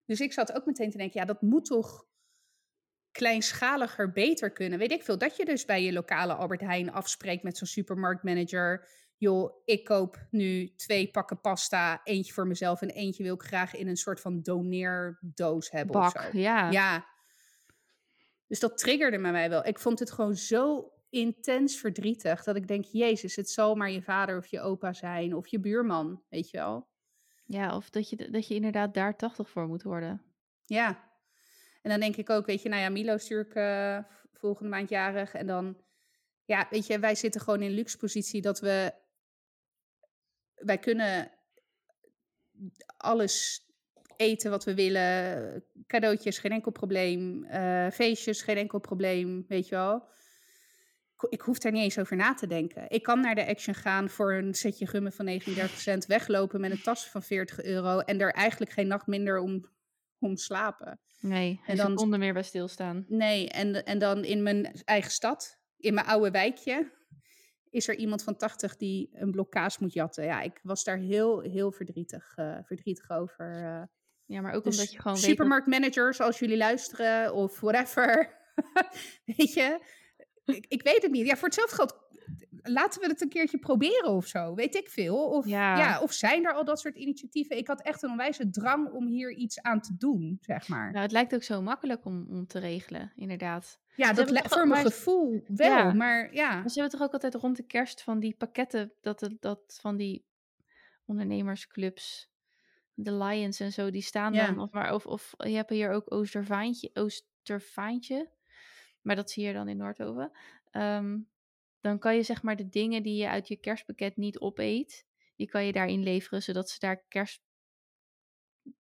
Speaker 2: dus ik zat ook meteen te denken, ja, dat moet toch kleinschaliger beter kunnen. Weet ik veel, dat je dus bij je lokale Albert Heijn afspreekt met zo'n supermarktmanager. Joh, ik koop nu twee pakken pasta, eentje voor mezelf en eentje wil ik graag in een soort van doneerdoos hebben of
Speaker 1: Bak,
Speaker 2: zo.
Speaker 1: ja.
Speaker 2: Ja. Dus dat triggerde bij mij wel. Ik vond het gewoon zo intens verdrietig dat ik denk, Jezus, het zal maar je vader of je opa zijn of je buurman, weet je wel.
Speaker 1: Ja, of dat je, dat je inderdaad daar 80 voor moet worden.
Speaker 2: Ja. En dan denk ik ook, weet je, nou ja, Milo is natuurlijk eh, volgende maand jarig. En dan, ja, weet je, wij zitten gewoon in luxe positie dat we, wij kunnen alles eten wat we willen. Cadeautjes, geen enkel probleem. eh, feestjes, geen enkel probleem, weet je wel. Ik- hoef daar niet eens over na te denken. Ik kan naar de Action gaan voor een setje gummen van 39 cent, weglopen met een tas van 40 euro en er eigenlijk geen nacht minder om, om slapen.
Speaker 1: Nee,
Speaker 2: En dan-
Speaker 1: seconde meer bij stilstaan.
Speaker 2: Nee, en, en dan in mijn eigen stad, in mijn oude wijkje, is er iemand van 80 die een blok kaas moet jatten. Ja, ik was daar heel, heel verdrietig, eh, verdrietig over. eh.
Speaker 1: Ja, maar ook
Speaker 2: Dus
Speaker 1: omdat je gewoon
Speaker 2: supermarktmanagers, als jullie luisteren of whatever, weet je, ik, ik weet het niet. Ja, voor hetzelfde geld, laten we het een keertje proberen of zo, weet ik veel. Of,
Speaker 1: Ja.
Speaker 2: ja, of zijn er al dat soort initiatieven? Ik had echt een onwijze drang om hier iets aan te doen, zeg maar.
Speaker 1: Nou, het lijkt ook zo makkelijk om, om te regelen, inderdaad.
Speaker 2: Ja, dat voor mijn gevoel wel,
Speaker 1: Ja.
Speaker 2: maar ja.
Speaker 1: Maar ze hebben toch ook altijd rond de kerst van die pakketten, dat, het- dat van die ondernemersclubs, de Lions en zo, die staan
Speaker 2: Ja.
Speaker 1: dan. Of, maar, of, of je hebt hier ook Oostervaantje, Oostervaantje, maar dat zie je dan in Noordhoven. Ehm, dan kan je zeg maar de dingen die je uit je kerstpakket niet opeet, die kan je daarin leveren, zodat ze daar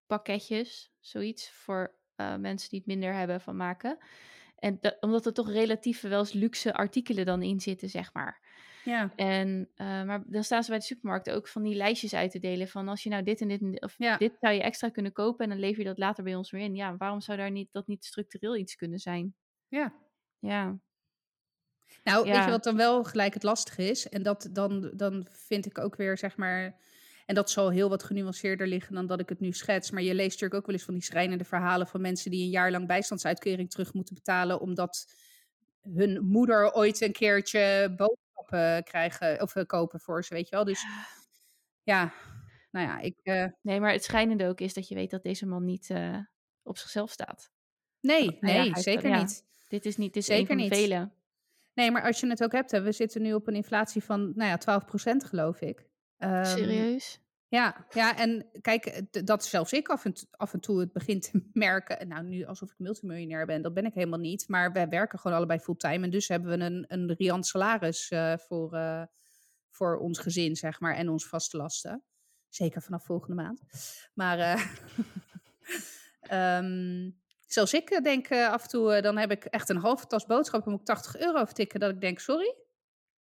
Speaker 1: kerstpakketjes, zoiets, voor eh, mensen die het minder hebben van maken. En dat, omdat er toch relatief wel eens luxe artikelen dan in zitten, zeg maar.
Speaker 2: Ja,
Speaker 1: En, eh, maar dan staan ze bij de supermarkten ook van die lijstjes uit te delen. Van als je nou dit en dit en dit, of
Speaker 2: Ja.
Speaker 1: dit zou je extra kunnen kopen en dan lever je dat later bij ons weer in. Ja, waarom zou daar niet, dat niet structureel iets kunnen zijn?
Speaker 2: ja.
Speaker 1: Ja,
Speaker 2: Nou, weet je wat dan wel gelijk het lastige is? En dat dan, dan vind ik ook weer, zeg maar... En dat zal heel wat genuanceerder liggen dan dat ik het nu schets. Maar je leest natuurlijk ook wel eens van die schrijnende verhalen... van mensen die een jaar lang bijstandsuitkering terug moeten betalen... omdat hun moeder ooit een keertje boodschappen krijgen of eh, kopen voor ze, weet je wel. Dus ja, nou ja, ik... eh,
Speaker 1: nee, maar het schijnende ook is dat je weet dat deze man niet eh, op zichzelf staat.
Speaker 2: nee,
Speaker 1: ja,
Speaker 2: nee, zeker
Speaker 1: ja.
Speaker 2: niet.
Speaker 1: Dit is niet, dit is
Speaker 2: Zeker
Speaker 1: een van de
Speaker 2: niet.
Speaker 1: vele.
Speaker 2: Nee, maar als je het ook hebt, hè, we zitten nu op een inflatie van, nou ja, 12% geloof ik. Ehm,
Speaker 1: Serieus?
Speaker 2: Ja, ja, en kijk, eh, dat zelfs ik af en, af en toe het begin te merken. Nou, nu alsof ik multimiljonair ben, dat ben ik helemaal niet. Maar wij werken gewoon allebei fulltime. En dus hebben we een, een riant salaris eh, voor, eh, voor ons gezin, zeg maar, en onze vaste lasten. Zeker vanaf volgende maand. Maar eh, ehm, zelfs ik eh, denk eh, af en toe, eh, dan heb ik echt een halve tas boodschappen, moet ik 80 euro vertikken. Dat ik denk, sorry,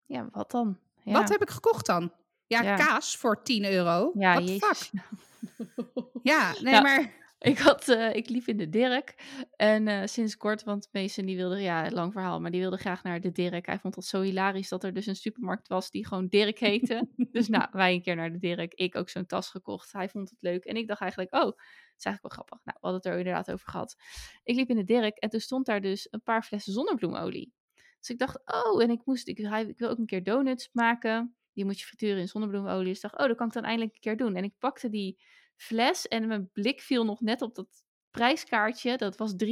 Speaker 1: Ja, wat dan? Ja.
Speaker 2: wat heb ik gekocht dan? Ja,
Speaker 1: Ja.
Speaker 2: kaas voor 10 euro.
Speaker 1: Ja,
Speaker 2: fuck? Ja, nee,
Speaker 1: Nou,
Speaker 2: maar...
Speaker 1: Ik, had, eh, ik liep in de Dirk. En eh, sinds kort, want Mason die wilde, ja, lang verhaal, maar die wilde graag naar de Dirk. Hij vond het zo hilarisch dat er dus een supermarkt was die gewoon Dirk heette. dus nou, wij een keer naar de Dirk. Ik ook zo'n tas gekocht. Hij vond het leuk. En ik dacht eigenlijk, oh, het is eigenlijk wel grappig. Nou, we hadden het er inderdaad over gehad. Ik liep in de Dirk en toen stond daar dus een paar flessen zonnebloemolie. Dus ik dacht, oh, en ik moest, ik, hij, ik wil ook een keer donuts maken. Die moet je frituren in zonnebloemolie. Dus ik dacht, oh, dat kan ik dan eindelijk een keer doen. En ik pakte die fles en mijn blik viel nog net op dat prijskaartje. Dat was 3,99.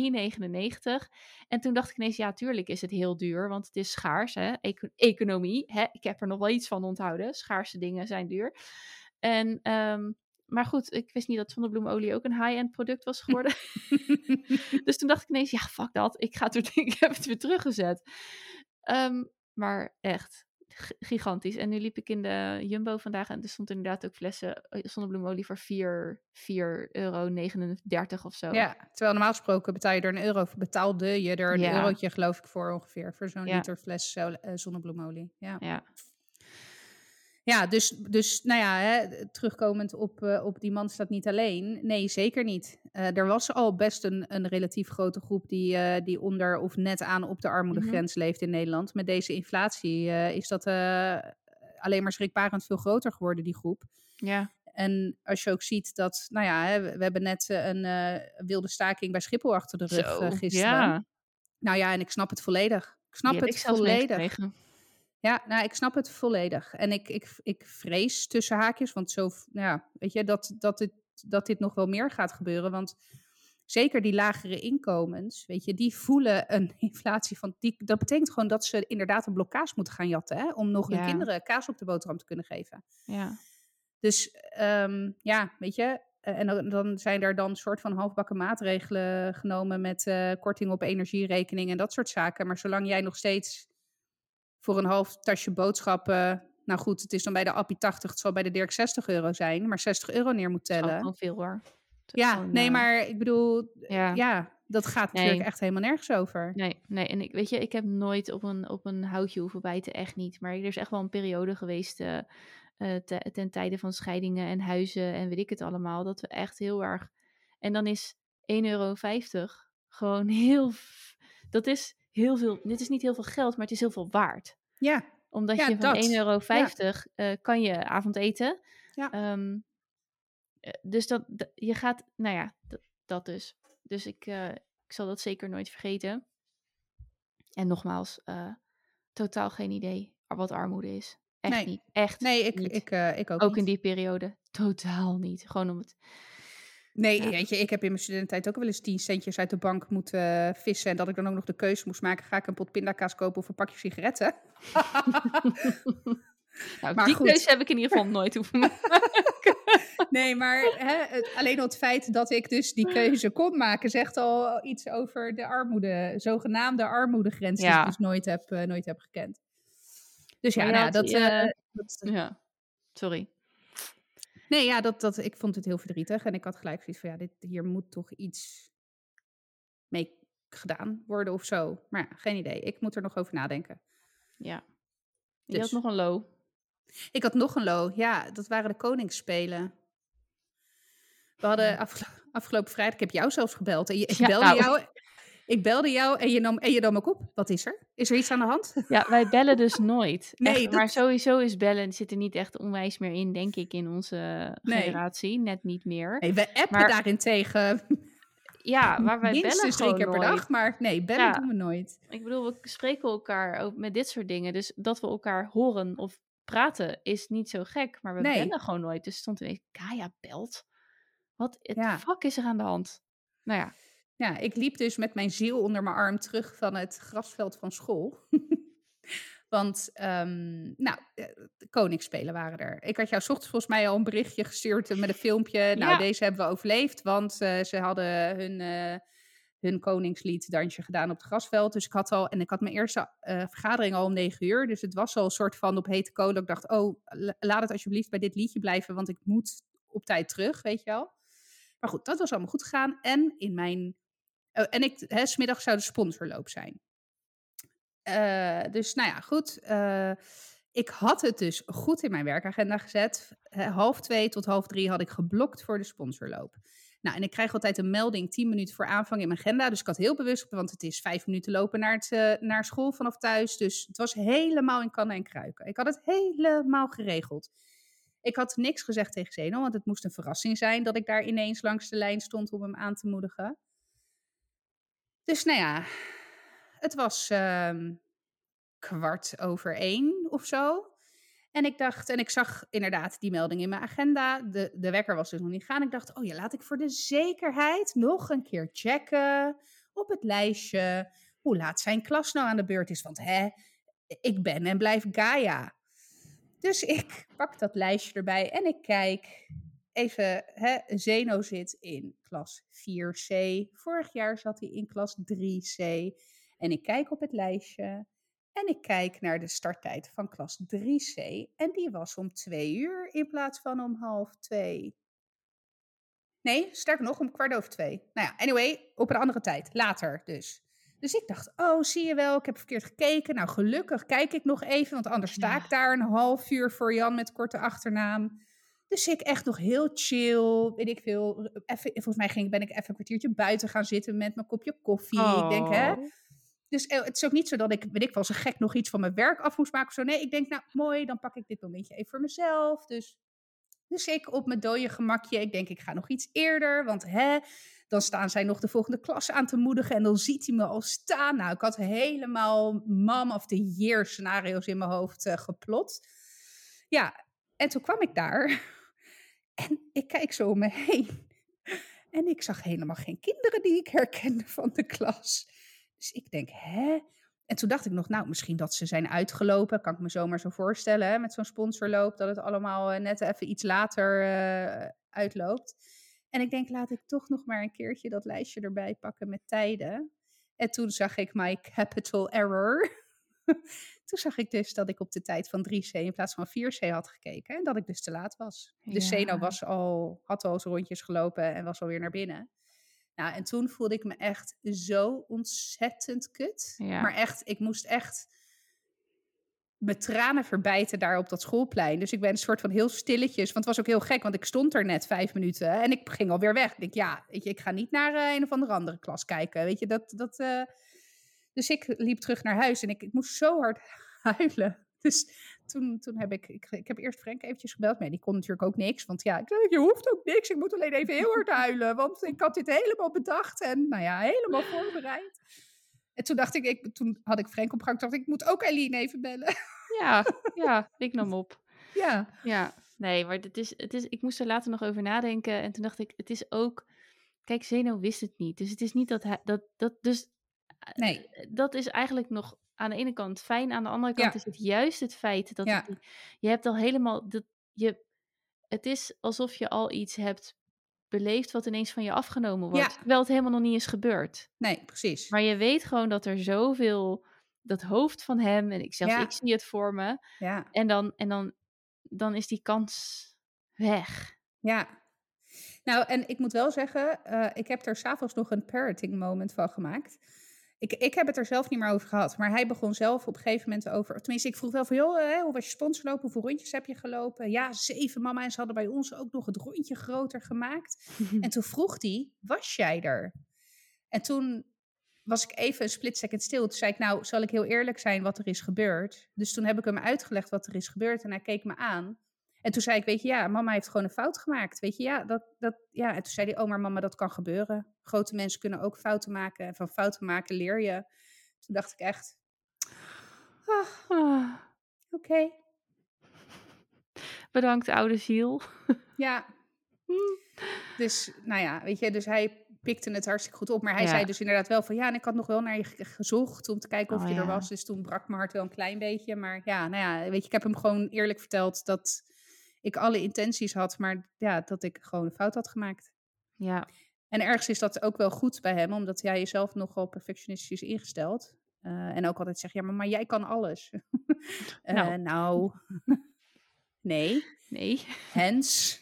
Speaker 1: En toen dacht ik ineens, ja, tuurlijk is het heel duur, want het is schaars. Hè? Eco- economie, hè? ik heb er nog wel iets van onthouden. Schaarse dingen zijn duur. En, ehm, maar goed, ik wist niet dat zonnebloemolie ook een high-end product was geworden. dus toen dacht ik ineens, ja, fuck dat. Ik, ga het weer, ik heb het weer teruggezet. Ehm, maar echt, gigantisch. En nu liep ik in de Jumbo vandaag en er stond inderdaad ook flessen eh, zonnebloemolie voor 4, 4,39 euro of zo.
Speaker 2: Ja, terwijl normaal gesproken betaal je er een euro voor. Betaalde je er een
Speaker 1: Ja.
Speaker 2: eurotje geloof ik voor ongeveer. Voor zo'n
Speaker 1: Ja.
Speaker 2: liter fles eh, zonnebloemolie. Ja,
Speaker 1: Ja.
Speaker 2: Ja dus, dus nou ja, hè, terugkomend op, eh, op die man staat niet alleen. Nee, zeker niet. Eh, er was al best een, een relatief grote groep die, eh, die onder of net aan op de armoedegrens leeft in Nederland. Met deze inflatie is dat alleen maar schrikbarend veel groter geworden, die groep.
Speaker 1: Ja.
Speaker 2: En als je ook ziet dat, nou ja, hè, we, we hebben net een wilde staking bij Schiphol achter de rug
Speaker 1: Zo,
Speaker 2: gisteren.
Speaker 1: ja.
Speaker 2: Nou ja, en ik snap het volledig. Ik snap het
Speaker 1: ik
Speaker 2: volledig. Ja, nou, ik snap het volledig. En ik, ik, ik vrees tussen haakjes, want zo, nou ja, weet je, dat, dat, dit, dat dit nog wel meer gaat gebeuren. Want zeker die lagere inkomens, weet je, die voelen een inflatie van, die, dat betekent gewoon dat ze inderdaad een blokkaas moeten gaan jatten, hè, om nog hun
Speaker 1: Ja.
Speaker 2: kinderen kaas op de boterham te kunnen geven.
Speaker 1: Ja.
Speaker 2: Dus ehm, ja, weet je, eh, en dan, dan zijn er dan soort van halfbakken maatregelen genomen met eh, korting op energierekening en dat soort zaken. Maar zolang jij nog steeds voor een half tasje boodschappen, nou goed, het is dan bij de Appie 80, het zal bij de Dirk 60 euro zijn, maar 60 euro neer moet
Speaker 1: Dat is
Speaker 2: tellen.
Speaker 1: veel hoor.
Speaker 2: Ja,
Speaker 1: gewoon,
Speaker 2: nee,
Speaker 1: eh,
Speaker 2: maar ik bedoel,
Speaker 1: Ja.
Speaker 2: ja, dat gaat natuurlijk
Speaker 1: Nee.
Speaker 2: echt helemaal nergens over.
Speaker 1: Nee, nee, en ik weet je, ik heb nooit op een, op een houtje hoeven bijten, echt niet. Maar er is echt wel een periode geweest eh, eh, te- ten tijde van scheidingen en huizen en weet ik het allemaal, dat we echt heel erg. En dan is 1,50 euro gewoon heel. Dat is heel veel. Dit is niet heel veel geld, maar het is heel veel waard.
Speaker 2: Ja,
Speaker 1: Omdat
Speaker 2: Ja,
Speaker 1: je van
Speaker 2: dat.
Speaker 1: 1,50 euro eh, kan je avondeten.
Speaker 2: Ja.
Speaker 1: Ehm, eh, dus dat, je gaat, nou ja, dat, dat dus. Dus ik, eh, ik zal dat zeker nooit vergeten. En nogmaals, totaal geen idee wat armoede is. Echt
Speaker 2: Nee.
Speaker 1: niet. Echt
Speaker 2: nee, ik,
Speaker 1: niet.
Speaker 2: ik, ik ook,
Speaker 1: ook
Speaker 2: niet.
Speaker 1: in die periode. Totaal niet. Gewoon om het.
Speaker 2: Nee,
Speaker 1: Ja.
Speaker 2: weet je, ik heb in mijn studententijd ook wel eens 10 centjes uit de bank moeten eh, vissen. En dat ik dan ook nog de keuze moest maken: ga ik een pot pindakaas kopen of een pakje sigaretten?
Speaker 1: Nou,
Speaker 2: Maar
Speaker 1: die
Speaker 2: goed.
Speaker 1: keuze heb ik in ieder geval nooit hoeven maken.
Speaker 2: nee, maar hè, het- alleen al het feit dat ik dus die keuze kon maken, zegt al iets over de armoede, zogenaamde armoedegrens die ik dus nooit heb, eh, nooit heb gekend. Dus ja, nou dat,
Speaker 1: je-
Speaker 2: dat-
Speaker 1: Ja, sorry.
Speaker 2: Nee, ja dat, dat, ik vond het heel verdrietig. En ik had gelijk zoiets van, ja, dit, hier moet toch iets mee gedaan worden of zo. Maar ja, geen idee. Ik moet er nog over nadenken.
Speaker 1: Ja. Je
Speaker 2: Dus.
Speaker 1: had nog een low.
Speaker 2: Ik had nog een low. Ja, dat waren de Koningsspelen. We hadden afgelo- afgelopen vrijdag, ik heb jou zelfs gebeld. En je, ik,
Speaker 1: Ja,
Speaker 2: belde
Speaker 1: nou.
Speaker 2: jou, ik belde jou en je, nam, en je nam ook op. Wat is er? Is er iets aan de hand?
Speaker 1: Ja, wij bellen dus nooit.
Speaker 2: Nee,
Speaker 1: Echt,
Speaker 2: dat-
Speaker 1: Maar sowieso is bellen zit er niet echt onwijs meer in, denk ik, in onze
Speaker 2: Nee.
Speaker 1: generatie. Net niet meer.
Speaker 2: Nee, we appen
Speaker 1: Maar-
Speaker 2: daarentegen
Speaker 1: Ja, waar wij bellen
Speaker 2: minstens drie
Speaker 1: gewoon
Speaker 2: keer per
Speaker 1: nooit.
Speaker 2: dag. Maar nee, bellen
Speaker 1: Ja.
Speaker 2: doen we nooit.
Speaker 1: Ik bedoel, we spreken elkaar ook met dit soort dingen. Dus dat we elkaar horen of praten is niet zo gek. Maar we
Speaker 2: Nee.
Speaker 1: bellen gewoon nooit. Dus stond ineens, Kaya belt? Wat het
Speaker 2: Ja.
Speaker 1: fuck is er aan de hand? Nou ja,
Speaker 2: Ja, ik liep dus met mijn ziel onder mijn arm terug van het grasveld van school. Want, ehm, nou, eh, de koningsspelen waren er. Ik had jou 's ochtends volgens mij al een berichtje gestuurd eh, met een filmpje. Nou,
Speaker 1: Ja.
Speaker 2: deze hebben we overleefd, want eh, ze hadden hun, eh, hun koningslied dansje gedaan op het grasveld. Dus ik had al, en ik had mijn eerste eh, vergadering al om negen uur. Dus het was al een soort van op hete kolen. Ik dacht, oh, la- laat het alsjeblieft bij dit liedje blijven, want ik moet op tijd terug, weet je wel. Maar goed, dat was allemaal goed gegaan. En in mijn Oh, en ik, hè, smiddag zou de sponsorloop zijn. Eh, dus nou ja, goed. eh, ik had het dus goed in mijn werkagenda gezet. Half twee tot half drie had ik geblokt voor de sponsorloop. Nou, en ik krijg altijd een melding 10 minuten voor aanvang in mijn agenda. Dus ik had heel bewust, want het is vijf minuten lopen naar, het, eh, naar school vanaf thuis. Dus het was helemaal in kannen en kruiken. Ik had het helemaal geregeld. Ik had niks gezegd tegen Zeno, want het moest een verrassing zijn dat ik daar ineens langs de lijn stond om hem aan te moedigen. Dus nou ja, het was ehm, kwart over één of zo. En ik dacht, en ik zag inderdaad die melding in mijn agenda. De, de wekker was dus nog niet gaan. Ik dacht, oh ja, laat ik voor de zekerheid nog een keer checken op het lijstje hoe laat zijn klas nou aan de beurt is. Want hè, ik ben en blijf Gaia. Dus ik pak dat lijstje erbij en ik kijk even, hè, Zeno zit in klas 4C. Vorig jaar zat hij in klas 3C. En ik kijk op het lijstje en ik kijk naar de starttijd van klas 3C. En die was om twee uur in plaats van om half twee. Nee, sterker nog, om kwart over twee. Nou ja, anyway, op een andere tijd. Later dus. Dus ik dacht, oh, zie je wel, ik heb verkeerd gekeken. Nou, gelukkig kijk ik nog even, want anders sta
Speaker 1: Ja.
Speaker 2: ik daar een half uur voor Jan met korte achternaam. Dus ik echt nog heel chill, weet ik veel. Even, volgens mij ging, ben ik even een kwartiertje buiten gaan zitten met mijn kopje koffie. Ik denk, hè,
Speaker 1: Oh.
Speaker 2: Dus eh, het is ook niet zo dat ik, weet ik wel, zo gek nog iets van mijn werk af moest maken of zo. Nee, ik denk, nou mooi, dan pak ik dit momentje even voor mezelf. Dus, dus ik op mijn dode gemakje. Ik denk, ik ga nog iets eerder, want hè, dan staan zij nog de volgende klas aan te moedigen en dan ziet hij me al staan. Nou, ik had helemaal mom of the year scenario's in mijn hoofd uh, geplot. Ja, en toen kwam ik daar en ik kijk zo om me heen. En ik zag helemaal geen kinderen die ik herkende van de klas. Dus ik denk, hè? En toen dacht ik nog, nou, misschien dat ze zijn uitgelopen. Kan ik me zomaar zo voorstellen, hè? met zo'n sponsorloop, dat het allemaal eh, net even iets later uh, uitloopt. En ik denk, laat ik toch nog maar een keertje dat lijstje erbij pakken met tijden. En toen zag ik my capital error. Toen zag ik dus dat ik op de tijd van 3C in plaats van 4C had gekeken. En dat ik dus te laat was. De Seno was al, had al zijn rondjes gelopen en was alweer naar binnen. Nou, en toen voelde ik me echt zo ontzettend kut. Maar echt, ik moest echt mijn tranen verbijten daar op dat schoolplein. Dus ik ben een soort van heel stilletjes. Want het was ook heel gek, want ik stond er net vijf minuten en ik ging alweer weg. Ik denk, ja, weet je, ik ga niet naar uh, een of andere andere klas kijken. Weet je, dat. dat uh... Dus ik liep terug naar huis en ik, ik moest zo hard huilen. Dus toen, toen heb ik, ik, ik heb eerst Frank eventjes gebeld. Maar die kon natuurlijk ook niks. Want ja, ik zei, je hoeft ook niks. Ik moet alleen even heel hard huilen. Want ik had dit helemaal bedacht en nou ja, helemaal voorbereid. En toen dacht ik, ik toen had ik Frank op gang. dacht ik, ik moet ook Eileen even bellen.
Speaker 1: Ja, ja, ik nam op.
Speaker 2: Ja.
Speaker 1: Ja, nee, maar het is, het is, ik moest er later nog over nadenken. En toen dacht ik, het is ook... Kijk, Zeno wist het niet. Dus het is niet dat hij... Dat, dat, dus,
Speaker 2: nee.
Speaker 1: Dat is eigenlijk nog aan de ene kant fijn. Aan de andere kant is het juist het feit dat het, je hebt al helemaal... Dat, je, het is alsof je al iets hebt beleefd wat ineens van je afgenomen wordt. Terwijl het helemaal nog niet is gebeurd.
Speaker 2: Nee, precies.
Speaker 1: Maar je weet gewoon dat er zoveel dat hoofd van hem en ik zelfs ik zie het voor me.
Speaker 2: Ja.
Speaker 1: En dan en dan dan is die kans weg.
Speaker 2: Ja. Nou, en ik moet wel zeggen, uh, ik heb er s'avonds nog een parenting moment van gemaakt. Ik, ik heb het er zelf niet meer over gehad, maar hij begon zelf op een gegeven moment over. Tenminste, ik vroeg wel van, joh, hè, hoe was je sponsorlopen? Hoeveel rondjes heb je gelopen? Ja, zeven mama. En ze hadden bij ons ook nog het rondje groter gemaakt. en toen vroeg hij, was jij er? En toen was ik even een split second stil. Toen zei ik, nou, zal ik heel eerlijk zijn wat er is gebeurd? Dus toen heb ik hem uitgelegd wat er is gebeurd en hij keek me aan. En toen zei ik, weet je, ja, mama heeft gewoon een fout gemaakt. Weet je, ja, dat, dat, ja. En toen zei hij, oh, maar mama, dat kan gebeuren. Grote mensen kunnen ook fouten maken. En van fouten maken leer je. Toen dacht ik echt, oh, oh, oké.
Speaker 1: Bedankt, oude ziel.
Speaker 2: ja. Dus, nou ja, weet je, dus hij pikte het hartstikke goed op. Maar hij zei dus inderdaad wel van ja, en ik had nog wel naar je gezocht om te kijken of oh, je er was. Dus toen brak mijn hart wel een klein beetje. Maar ja, nou ja, weet je, ik heb hem gewoon eerlijk verteld dat ik alle intenties had, maar ja, dat ik gewoon een fout had gemaakt.
Speaker 1: Ja.
Speaker 2: En ergens is dat ook wel goed bij hem, omdat hij jezelf nogal perfectionistisch ingesteld. Uh, en ook altijd zegt, ja, maar, maar jij kan alles. uh, nou. nou. nee.
Speaker 1: Nee.
Speaker 2: Hens.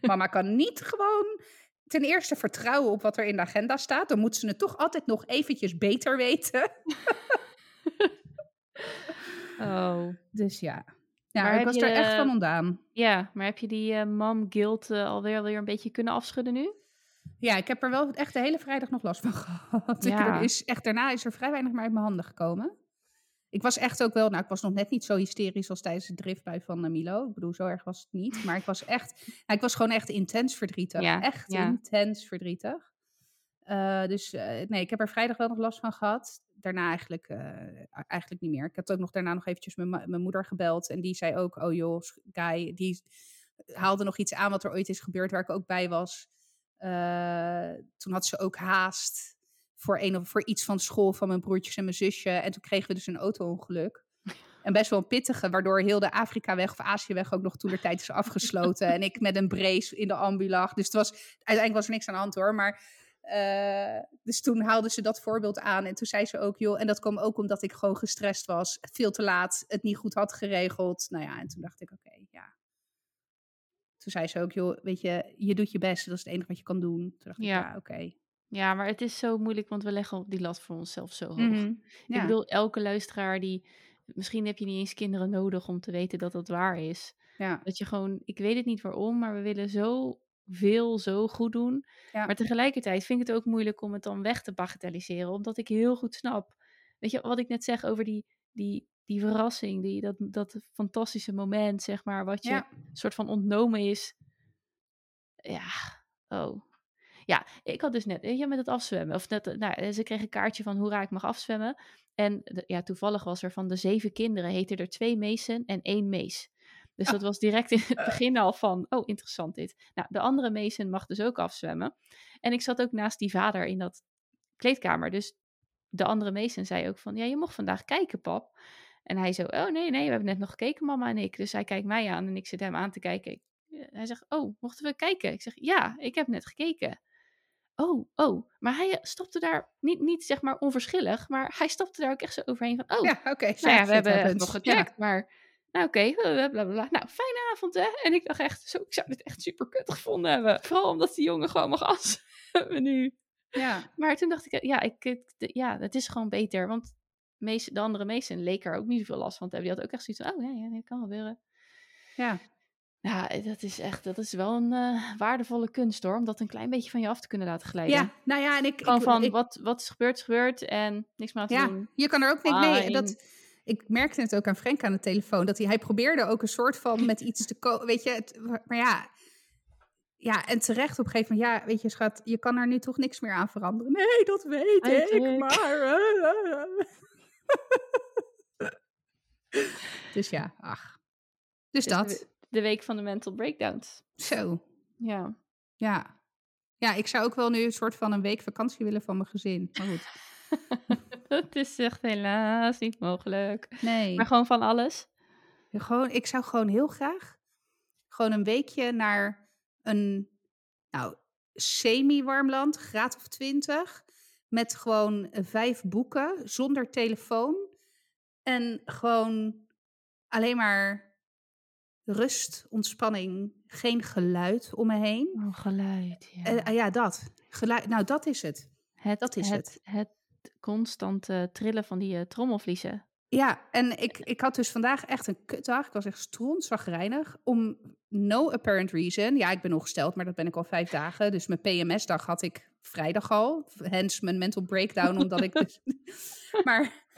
Speaker 2: Mama kan niet gewoon ten eerste vertrouwen op wat er in de agenda staat. Dan moeten ze het toch altijd nog eventjes beter weten.
Speaker 1: oh.
Speaker 2: Dus ja. Ja, maar ik was er echt van ontdaan.
Speaker 1: Ja, maar heb je die uh, mom guilt uh, alweer, alweer een beetje kunnen afschudden nu?
Speaker 2: Ja, ik heb er wel echt de hele vrijdag nog last van gehad. Ja. is echt, daarna is er vrij weinig meer uit mijn handen gekomen. Ik was echt ook wel, nou, ik was nog net niet zo hysterisch als tijdens de driftbui van uh, Milo. Ik bedoel, zo erg was het niet. Maar ik was echt, nou, ik was gewoon echt intens verdrietig. Ja, echt intens verdrietig. Uh, dus uh, nee, ik heb er vrijdag wel nog last van gehad. Daarna eigenlijk, eigenlijk niet meer. Ik had ook nog daarna nog eventjes mijn moeder gebeld. En die zei ook, oh joh, Guy, die haalde nog iets aan wat er ooit is gebeurd waar ik ook bij was. toen had ze ook haast voor, een, of voor iets van school van mijn broertjes en mijn zusje. En toen kregen we dus een auto-ongeluk. En best wel een pittige, waardoor heel de Afrika-weg of Azië-weg ook nog toen de tijd is afgesloten. en ik met een brace in de ambu lag. Dus het was, uiteindelijk was er niks aan de hand hoor. Maar, dus toen haalden ze dat voorbeeld aan. En toen zei ze ook, joh, en dat kwam ook omdat ik gewoon gestrest was. Veel te laat, het niet goed had geregeld. Nou ja, en toen dacht ik, oké, ja. Toen zei ze ook, joh, weet je, je doet je best. Dat is het enige wat je kan doen. Toen dacht ja. ik, ja, oké.
Speaker 1: Ja, maar het is zo moeilijk, want we leggen die lat voor onszelf zo hoog. Mhm, ik bedoel, elke luisteraar die... Misschien heb je niet eens kinderen nodig om te weten dat dat waar is.
Speaker 2: Ja.
Speaker 1: Dat je gewoon... Ik weet het niet waarom, maar we willen zo veel zo goed doen. Ja. Maar tegelijkertijd vind ik het ook moeilijk om het dan weg te bagatelliseren. Omdat ik heel goed snap weet je, wat ik net zeg over die, die, die verrassing, die, dat, dat fantastische moment, zeg maar, wat je
Speaker 2: Ja.
Speaker 1: soort van ontnomen is. Ja, oh. Ja, ik had dus net, je, met het afzwemmen. Of net, nou, ze kregen een kaartje van hoera, ik mag afzwemmen. En de- ja, toevallig was er van de zeven kinderen, heten er twee meesen en één mees. Dus dat was direct in het begin al van, oh, interessant dit. Nou, de andere meesen mag dus ook afzwemmen. En ik zat ook naast die vader in dat kleedkamer. Dus de andere meesen zei ook van, ja, je mocht vandaag kijken, pap. En hij zo, oh nee, nee, we hebben net nog gekeken, mama en ik. Dus hij kijkt mij aan en ik zit hem aan te kijken. Ik- Hij zegt, oh, mochten we kijken? Ik zeg, ja, ik heb net gekeken. Oh, oh. Maar hij stapte daar, niet, niet zeg maar onverschillig, maar hij stapte daar ook echt zo overheen van, oh,
Speaker 2: Ja, oké.
Speaker 1: nou ja,
Speaker 2: shit
Speaker 1: we hebben het nog
Speaker 2: Ja.
Speaker 1: gecheckt, maar nou oké, bla bla bla. Nou, fijne avond hè. En ik dacht echt, zo, ik zou dit echt super kut gevonden hebben. Vooral omdat die jongen gewoon mag afzwemmen nu.
Speaker 2: Ja.
Speaker 1: Maar toen dacht ik, ja, ik, ja het is gewoon beter. Want meest, de andere meesten leek er ook niet zoveel last van te hebben. Die had ook echt zoiets van, oh ja, ja dat kan gebeuren.
Speaker 2: ja.
Speaker 1: Ja, dat is echt, dat is wel een eh, waardevolle kunst hoor. Om dat een klein beetje van je af te kunnen laten glijden.
Speaker 2: Ja, nou ja, en ik...
Speaker 1: Gewoon
Speaker 2: ik,
Speaker 1: van,
Speaker 2: ik-
Speaker 1: wat, wat is gebeurd, is gebeurd. En niks meer aan te
Speaker 2: ja,
Speaker 1: doen.
Speaker 2: je kan er ook niet...
Speaker 1: Fine.
Speaker 2: dat... Ik merkte het ook aan Frank aan de telefoon. Dat hij, hij probeerde ook een soort van met iets te komen. Weet je, het, maar ja... Ja, en terecht op een gegeven moment... Ja, weet je, schat, je kan er nu toch niks meer aan veranderen. Nee, dat weet ik,
Speaker 1: ik.
Speaker 2: maar... dus ja, ach. Dus
Speaker 1: Dus
Speaker 2: dat.
Speaker 1: de, de week van de mental breakdowns.
Speaker 2: Zo,
Speaker 1: Ja.
Speaker 2: ja. Ja, ik zou ook wel nu een soort van een week vakantie willen van mijn gezin. Maar goed.
Speaker 1: Dat is echt helaas niet mogelijk.
Speaker 2: Nee.
Speaker 1: Maar gewoon van alles.
Speaker 2: Gewoon, ik zou gewoon heel graag gewoon een weekje naar een nou, semi-warm land, graad of twintig, met gewoon vijf boeken, zonder telefoon en gewoon alleen maar rust, ontspanning, geen geluid om me heen.
Speaker 1: Oh, geluid. Ja.
Speaker 2: Eh, ah ja, dat. Geluid, nou, dat is het.
Speaker 1: het,
Speaker 2: dat is
Speaker 1: het. Het constante trillen van die eh, trommelvliezen.
Speaker 2: Ja, en ik, ik had dus vandaag echt een kutdag. Ik was echt strontzagrijnig. Om no apparent reason. Ja, ik ben ongesteld, maar dat ben ik al vijf dagen. Dus mijn PMS-dag had ik vrijdag al. Hence mijn mental breakdown, omdat ik dus... maar...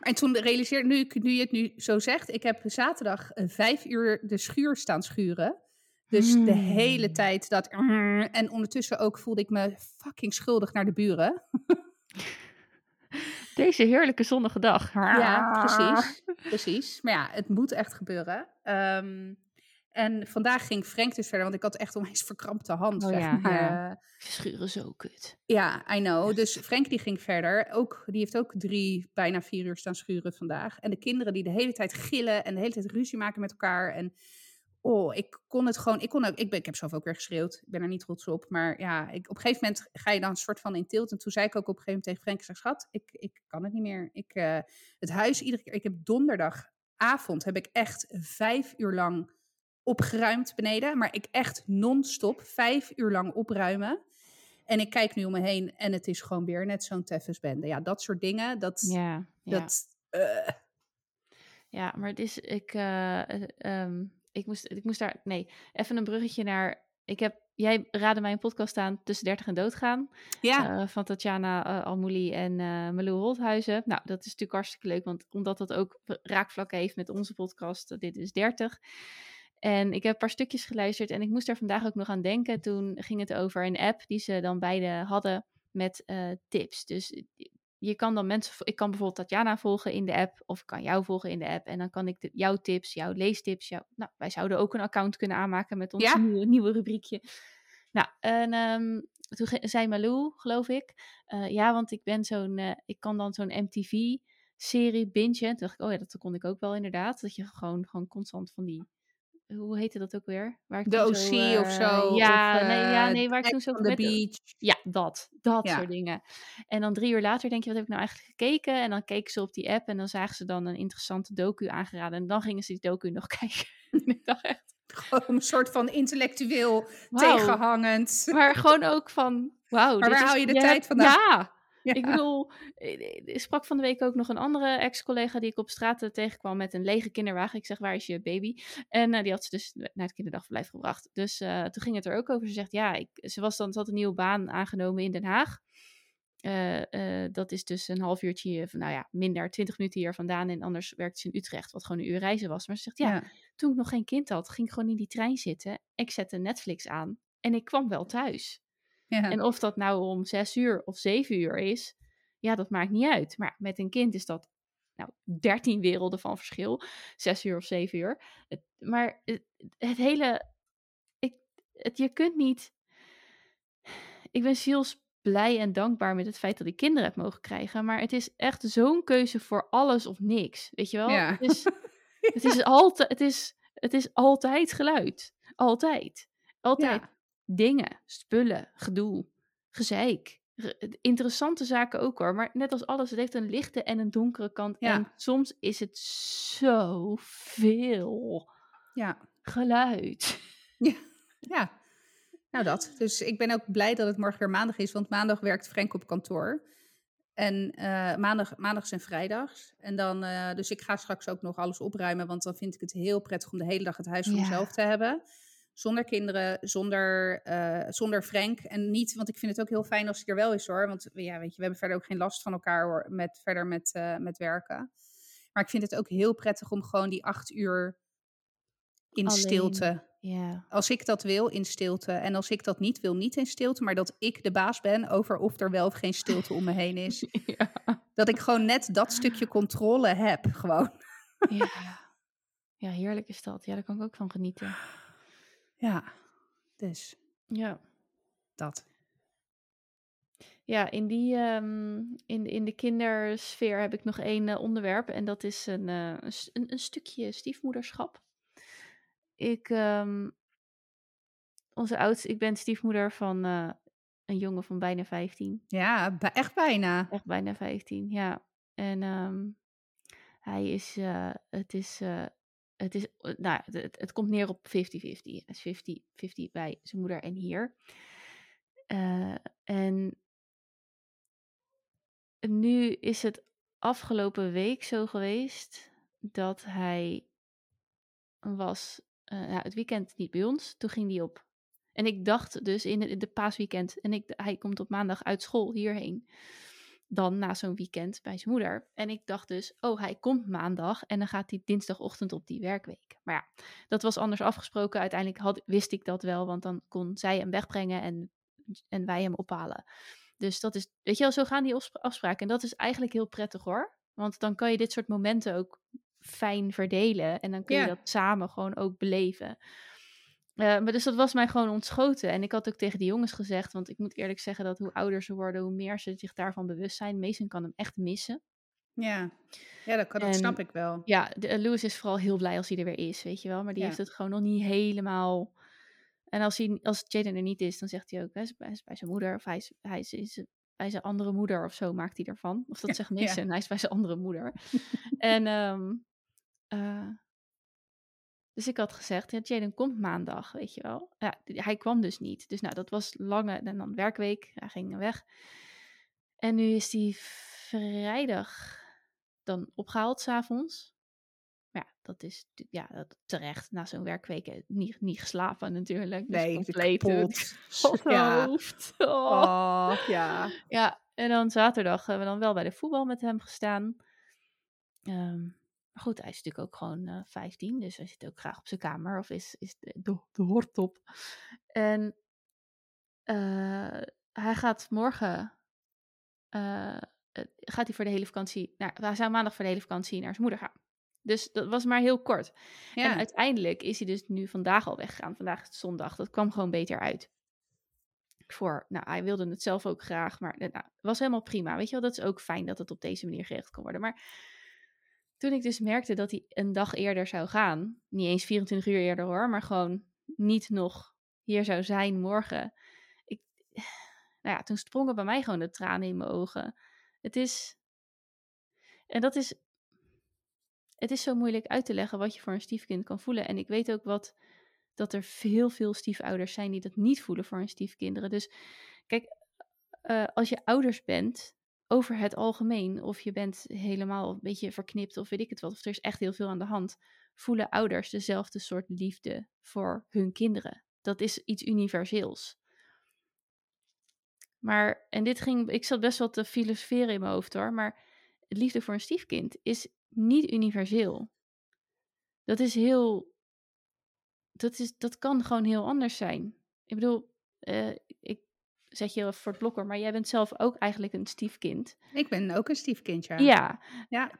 Speaker 2: En toen realiseerde nu, ik- nu je het nu zo zegt... Ik heb zaterdag eh, vijf uur de schuur staan schuren. Dus de
Speaker 1: Hmm.
Speaker 2: hele tijd dat... En ondertussen ook voelde ik me fucking schuldig naar de buren.
Speaker 1: Deze heerlijke zonnige dag.
Speaker 2: Ja, precies. precies. Maar ja, het moet echt gebeuren. Ehm, en vandaag ging Frank dus verder, want ik had echt onwijs verkrampte hand.
Speaker 1: Oh
Speaker 2: zeg
Speaker 1: ja,
Speaker 2: maar.
Speaker 1: ja.
Speaker 2: Eh,
Speaker 1: Schuren zo kut.
Speaker 2: ja, I know. Dus Frank die ging verder. Ook, die heeft ook drie, bijna vier uur staan schuren vandaag. En de kinderen die de hele tijd gillen en de hele tijd ruzie maken met elkaar. En oh, ik kon het gewoon. Ik, kon ook, ik, ben, ik heb zelf ook weer geschreeuwd. Ik ben er niet trots op. Maar ja, ik, op een gegeven moment ga je dan een soort van in tilt. En toen zei ik ook op een gegeven moment tegen Frank: ik zeg, Schat, ik, ik kan het niet meer. Ik, eh, het huis iedere keer. Ik heb donderdagavond heb ik echt vijf uur lang opgeruimd beneden. Maar ik echt non-stop vijf uur lang opruimen. En ik kijk nu om me heen en het is gewoon weer net zo'n teffensbende. Ja, dat soort dingen. Dat,
Speaker 1: Ja, ja.
Speaker 2: dat eh,
Speaker 1: ja, maar het is, ik, eh, ehm, ik, moest, ik moest daar, nee, even een bruggetje naar, ik heb, jij raadde mij een podcast aan tussen 30 en doodgaan.
Speaker 2: ja,
Speaker 1: eh, van Tatjana eh, Almouli en Malou Holthuizen. Nou, dat is natuurlijk hartstikke leuk, want omdat dat ook raakvlakken heeft met onze podcast, dit is 30. En ik heb een paar stukjes geluisterd en ik moest daar vandaag ook nog aan denken. Toen ging het over een app die ze dan beide hadden met tips. Dus je kan dan mensen, ik kan bijvoorbeeld Tatjana volgen in de app, of ik kan jou volgen in de app. En dan kan ik de, jouw tips, jouw leestips, jouw, nou, wij zouden ook een account kunnen aanmaken met ons
Speaker 2: Ja.
Speaker 1: nieuwe, nieuwe rubriekje. Nou, en ehm, toen zei Malou, geloof ik, eh, ja, want ik ben zo'n, eh, ik kan dan zo'n MTV-serie bingen. Toen dacht ik, oh ja, dat kon ik ook wel inderdaad. Dat je gewoon, gewoon constant van die, hoe heette dat ook weer? Waar ik
Speaker 2: de OC
Speaker 1: zo,
Speaker 2: of
Speaker 1: eh,
Speaker 2: zo.
Speaker 1: Ja,
Speaker 2: of,
Speaker 1: nee, ja,
Speaker 2: eh,
Speaker 1: nee, waar ik toen zo
Speaker 2: the
Speaker 1: met-
Speaker 2: beach.
Speaker 1: ja, dat. Dat
Speaker 2: Ja.
Speaker 1: soort dingen. En dan drie uur later denk je, wat heb ik nou eigenlijk gekeken? En dan keken ze op die app en dan zagen ze dan een interessante docu aangeraden. En dan gingen ze die docu nog kijken. en ik dacht echt,
Speaker 2: Gewoon een soort van intellectueel tegenhangend.
Speaker 1: Maar gewoon ook van, wauw.
Speaker 2: Maar waar
Speaker 1: is-
Speaker 2: haal je de tijd
Speaker 1: hebt-
Speaker 2: vandaan?
Speaker 1: Ja,
Speaker 2: Ja.
Speaker 1: ik bedoel, eh, ik sprak van de week ook nog een andere ex-collega die ik op straat eh, tegenkwam met een lege kinderwagen. Ik zeg, waar is je baby? En eh, die had ze dus naar het kinderdagverblijf gebracht. Dus eh, toen ging het er ook over. Ze zegt, ja, ik, ze, was dan, ze had een nieuwe baan aangenomen in Den Haag. eh, eh, dat is dus een half uurtje, nou ja, minder, twintig minuten hier vandaan. En anders werkte ze in Utrecht, wat gewoon een uur reizen was. Maar ze zegt, ja, toen ik nog geen kind had, ging ik gewoon in die trein zitten. Ik zette Netflix aan en ik kwam wel thuis.
Speaker 2: Ja.
Speaker 1: En of dat nou om zes uur of zeven uur is, ja, dat maakt niet uit. Maar met een kind is dat nou, dertien werelden van verschil. Zes uur of zeven uur. Het, maar het, het hele... Ik, het, je kunt niet... Ik ben ziels blij en dankbaar met het feit dat ik kinderen heb mogen krijgen. Maar het is echt zo'n keuze voor alles of niks. Weet je wel?
Speaker 2: Ja.
Speaker 1: Het, is, het, is altijd, het, is, het is altijd geluid. Altijd. Altijd
Speaker 2: Ja.
Speaker 1: Dingen, spullen, gedoe, gezeik. Re- Interessante zaken ook hoor. Maar net als alles, het heeft een lichte en een donkere kant.
Speaker 2: Ja.
Speaker 1: En soms is het zoveel
Speaker 2: ja.
Speaker 1: geluid.
Speaker 2: Ja, nou dat. Dus ik ben ook blij dat het morgen weer maandag is, want maandag werkt Frank op kantoor. En eh, maandag, maandags en vrijdags. En dan, eh, dus ik ga straks ook nog alles opruimen, want dan vind ik het heel prettig om de hele dag het huis voor
Speaker 1: Ja.
Speaker 2: mezelf te hebben. Zonder kinderen, zonder, eh, zonder Frank. En niet, want ik vind het ook heel fijn als hij er wel is hoor. Want ja, weet je, we hebben verder ook geen last van elkaar hoor, met, verder met, eh, met werken. Maar ik vind het ook heel prettig om gewoon die acht uur in
Speaker 1: Alleen.
Speaker 2: stilte
Speaker 1: Ja.
Speaker 2: als ik dat wil, in stilte. En als ik dat niet wil, niet in stilte. Maar dat ik de baas ben over of er wel of geen stilte om me heen is.
Speaker 1: ja.
Speaker 2: Dat ik gewoon net dat stukje controle heb. Gewoon.
Speaker 1: Ja. Ja, heerlijk is dat. Ja, daar kan ik ook van genieten.
Speaker 2: Ja, dus
Speaker 1: Ja.
Speaker 2: dat.
Speaker 1: Ja, in, die, ehm, in, in de kindersfeer heb ik nog één eh, onderwerp. En dat is een, eh, een, een, stukje stiefmoederschap. Ik, ehm, onze oudste, ik ben stiefmoeder van eh, een jongen van bijna 15.
Speaker 2: Ja, echt bijna.
Speaker 1: Echt bijna 15, ja. En ehm, hij is, het is, het is, eh, nou, het, komt neer op 50-50. Het is 50-50 bij zijn moeder en hier. Eh, en nu is het afgelopen week zo geweest dat hij was, nou, het weekend niet bij ons. Toen ging hij op. En ik dacht dus in, het- in de paasweekend, en ik, hij komt op maandag uit school hierheen. Dan na zo'n weekend bij zijn moeder. En ik dacht dus, oh, hij komt maandag en dan gaat hij dinsdagochtend op die werkweek. Maar ja, dat was anders afgesproken. Uiteindelijk had, wist ik dat wel, want dan kon zij hem wegbrengen en, en wij hem ophalen. Dus dat is, weet je wel, zo gaan die afsp- afspraken. En dat is eigenlijk heel prettig hoor. Want dan kan je dit soort momenten ook fijn verdelen. En dan kun je
Speaker 2: Ja.
Speaker 1: dat samen gewoon ook beleven. Eh, maar dus dat was mij gewoon ontschoten. En ik had ook tegen die jongens gezegd, want ik moet eerlijk zeggen dat hoe ouder ze worden, hoe meer ze zich daarvan bewust zijn. Mason kan hem echt missen.
Speaker 2: Ja, ja dat, kan, dat
Speaker 1: En-
Speaker 2: snap ik wel.
Speaker 1: Ja, de, eh, Louis is vooral heel blij als hij er weer is, weet je wel. Maar die
Speaker 2: Ja.
Speaker 1: heeft het gewoon nog niet helemaal. En als, hij, als Jaden er niet is, dan zegt hij ook, hij is, hij is bij zijn moeder. Of hij is, hij is, is bij zijn andere moeder of zo maakt hij ervan. Of dat zegt
Speaker 2: ja.
Speaker 1: Mason, hij is bij zijn andere moeder. en ehm, eh, dus ik had gezegd, ja, Jaden komt maandag, weet je wel. Ja, hij kwam dus niet. Dus nou, dat was lange, en dan werkweek. Hij ging weg. En nu is hij vrijdag dan opgehaald s'avonds. Maar ja, dat is ja, dat terecht. Na zo'n werkweek eh, niet, niet geslapen natuurlijk. Dus
Speaker 2: Nee,
Speaker 1: compleet
Speaker 2: kapot. Ja.
Speaker 1: hoofd. Oh.
Speaker 2: Oh, ja.
Speaker 1: Ja, en dan zaterdag hebben we dan wel bij de voetbal met hem gestaan. Ehm, maar goed, hij is natuurlijk ook gewoon eh 15, dus hij zit ook graag op zijn kamer of is, is de, de, de. En eh, hij gaat morgen, eh, gaat hij voor de hele vakantie, nou, hij zou maandag voor de hele vakantie naar zijn moeder gaan. Dus dat was maar heel kort.
Speaker 2: Ja.
Speaker 1: En uiteindelijk is hij dus nu vandaag al weggegaan. Vandaag is het zondag. Dat kwam gewoon beter uit. Voor, nou, hij wilde het zelf ook graag, maar nou, het was helemaal prima. Weet je wel, dat is ook fijn dat het op deze manier geregeld kan worden. Maar toen ik dus merkte dat hij een dag eerder zou gaan, niet eens 24 uur eerder hoor, maar gewoon niet nog hier zou zijn morgen. Ik, nou ja, toen sprongen bij mij gewoon de tranen in mijn ogen. Het is, en dat is, het is zo moeilijk uit te leggen wat je voor een stiefkind kan voelen. En ik weet ook wat, dat er veel, veel stiefouders zijn die dat niet voelen voor hun stiefkinderen. Dus kijk, eh, als je ouders bent, over het algemeen, of je bent helemaal een beetje verknipt of weet ik het wat, of er is echt heel veel aan de hand, voelen ouders dezelfde soort liefde voor hun kinderen. Dat is iets universeels. Maar, en dit ging, ik zat best wel te filosoferen in mijn hoofd hoor, maar liefde voor een stiefkind is niet universeel. Dat is heel, dat, is, dat kan gewoon heel anders zijn. Ik bedoel, uh, zeg je voor het blokker, maar jij bent zelf ook eigenlijk een stiefkind.
Speaker 2: Ik ben ook een stiefkind, ja.
Speaker 1: Ja.
Speaker 2: ja.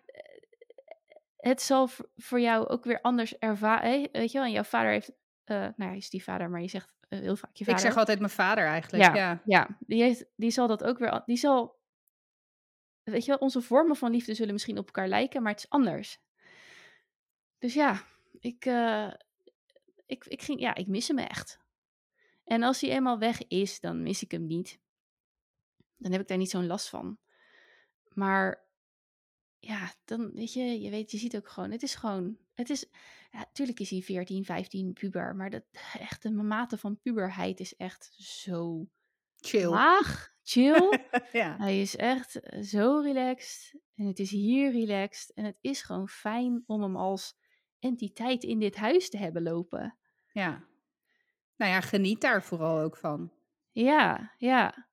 Speaker 1: Het zal voor jou ook weer anders ervaren. Weet je wel, en jouw vader heeft, uh, nou ja, je stiefvader, maar je zegt uh, heel vaak je vader.
Speaker 2: Ik zeg altijd mijn vader eigenlijk,
Speaker 1: ja.
Speaker 2: Ja,
Speaker 1: ja. Die, heeft, die zal dat ook weer, die zal, weet je wel, onze vormen van liefde zullen misschien op elkaar lijken, maar het is anders. Dus ja, ik, uh, ik, ik ging, ja, ik mis hem echt. En als hij eenmaal weg is, dan mis ik hem niet. Dan heb ik daar niet zo'n last van. Maar ja, dan weet je, je weet, je ziet ook gewoon, het is gewoon, het is, ja, natuurlijk is hij 14, 15, puber, maar dat echt een mate van puberheid is echt zo
Speaker 2: chill.
Speaker 1: laag, chill.
Speaker 2: ja.
Speaker 1: Hij is echt zo relaxed en het is hier relaxed en het is gewoon fijn om hem als entiteit in dit huis te hebben lopen.
Speaker 2: Ja. Nou ja, geniet daar vooral ook van.
Speaker 1: Ja, ja.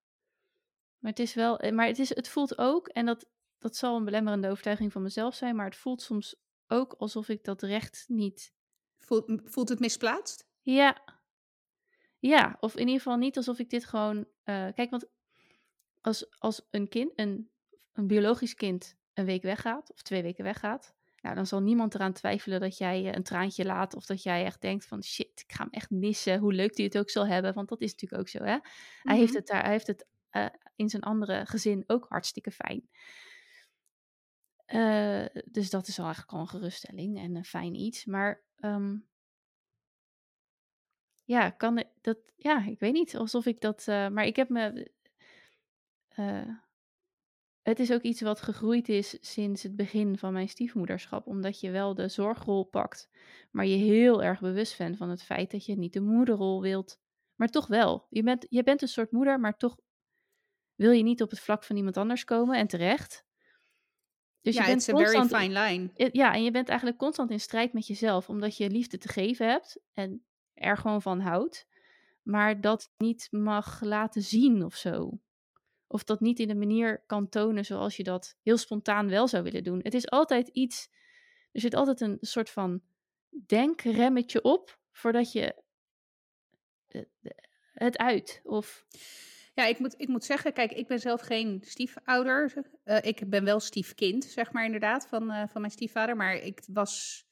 Speaker 1: Maar het is wel, eh, maar het, is, het voelt ook, en dat, dat zal een belemmerende overtuiging van mezelf zijn, maar het voelt soms ook alsof ik dat recht niet.
Speaker 2: Voelt, voelt het misplaatst?
Speaker 1: Ja. Ja, of in ieder geval niet alsof ik dit gewoon. Uh, kijk, want als, als een kind, een, een biologisch kind, een week weggaat, of twee weken weggaat, nou, dan zal niemand eraan twijfelen dat jij eh, een traantje laat of dat jij echt denkt van shit, ik ga hem echt missen, hoe leuk hij het ook zal hebben, want dat is natuurlijk ook zo, hè? Hij heeft het daar, hij heeft het uh, in zijn andere gezin ook hartstikke fijn. Uh, dus dat is al eigenlijk al een geruststelling en een fijn iets. Maar um, ja, kan dat, ja, ik weet niet, alsof ik dat, uh, maar ik heb me, het is ook iets wat gegroeid is sinds het begin van mijn stiefmoederschap, omdat je wel de zorgrol pakt, maar je heel erg bewust bent van het feit dat je niet de moederrol wilt, maar toch wel. Je bent, je bent een soort moeder, maar toch wil je niet op het vlak van iemand anders komen en terecht.
Speaker 2: Dus ja, je bent it's a very fine line.
Speaker 1: Ja, en je bent eigenlijk constant in strijd met jezelf, omdat je liefde te geven hebt en er gewoon van houdt, maar dat niet mag laten zien of zo. Of dat niet in een manier kan tonen zoals je dat heel spontaan wel zou willen doen. Het is altijd iets, er zit altijd een soort van denkremmetje op voordat je het uit. Of
Speaker 2: ja, ik moet, ik moet zeggen, kijk, ik ben zelf geen stiefouder. Uh, ik ben wel stiefkind, zeg maar inderdaad, van, uh, van mijn stiefvader. Maar ik was,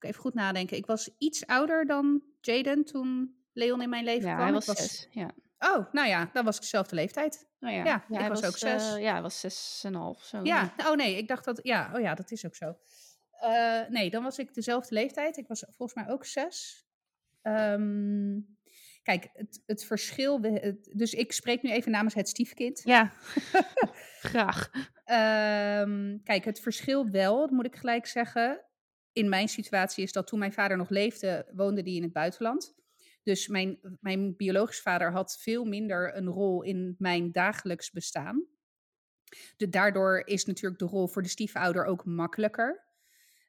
Speaker 2: even goed nadenken, ik was iets ouder dan Jaden toen Leon in mijn leven
Speaker 1: ja,
Speaker 2: kwam.
Speaker 1: Hij was,
Speaker 2: was
Speaker 1: zes, ja.
Speaker 2: Oh, nou ja, dan was ik dezelfde leeftijd.
Speaker 1: Oh ja,
Speaker 2: ja, ja ik was,
Speaker 1: was,
Speaker 2: ook zes.
Speaker 1: Uh, ja, hij was zes en half. Zo.
Speaker 2: Ja, oh nee, ik dacht dat, ja, oh ja, dat is ook zo. Uh, nee, dan was ik dezelfde leeftijd. Ik was volgens mij ook zes. Um, Kijk, het, het verschil. Het, dus ik spreek nu even namens het stiefkind.
Speaker 1: Ja, graag.
Speaker 2: Um, kijk, het verschil wel, dat moet ik gelijk zeggen. In mijn situatie is dat toen mijn vader nog leefde, woonde die in het buitenland. Dus mijn, mijn biologisch vader had veel minder een rol in mijn dagelijks bestaan. De, daardoor is natuurlijk de rol voor de stiefouder ook makkelijker.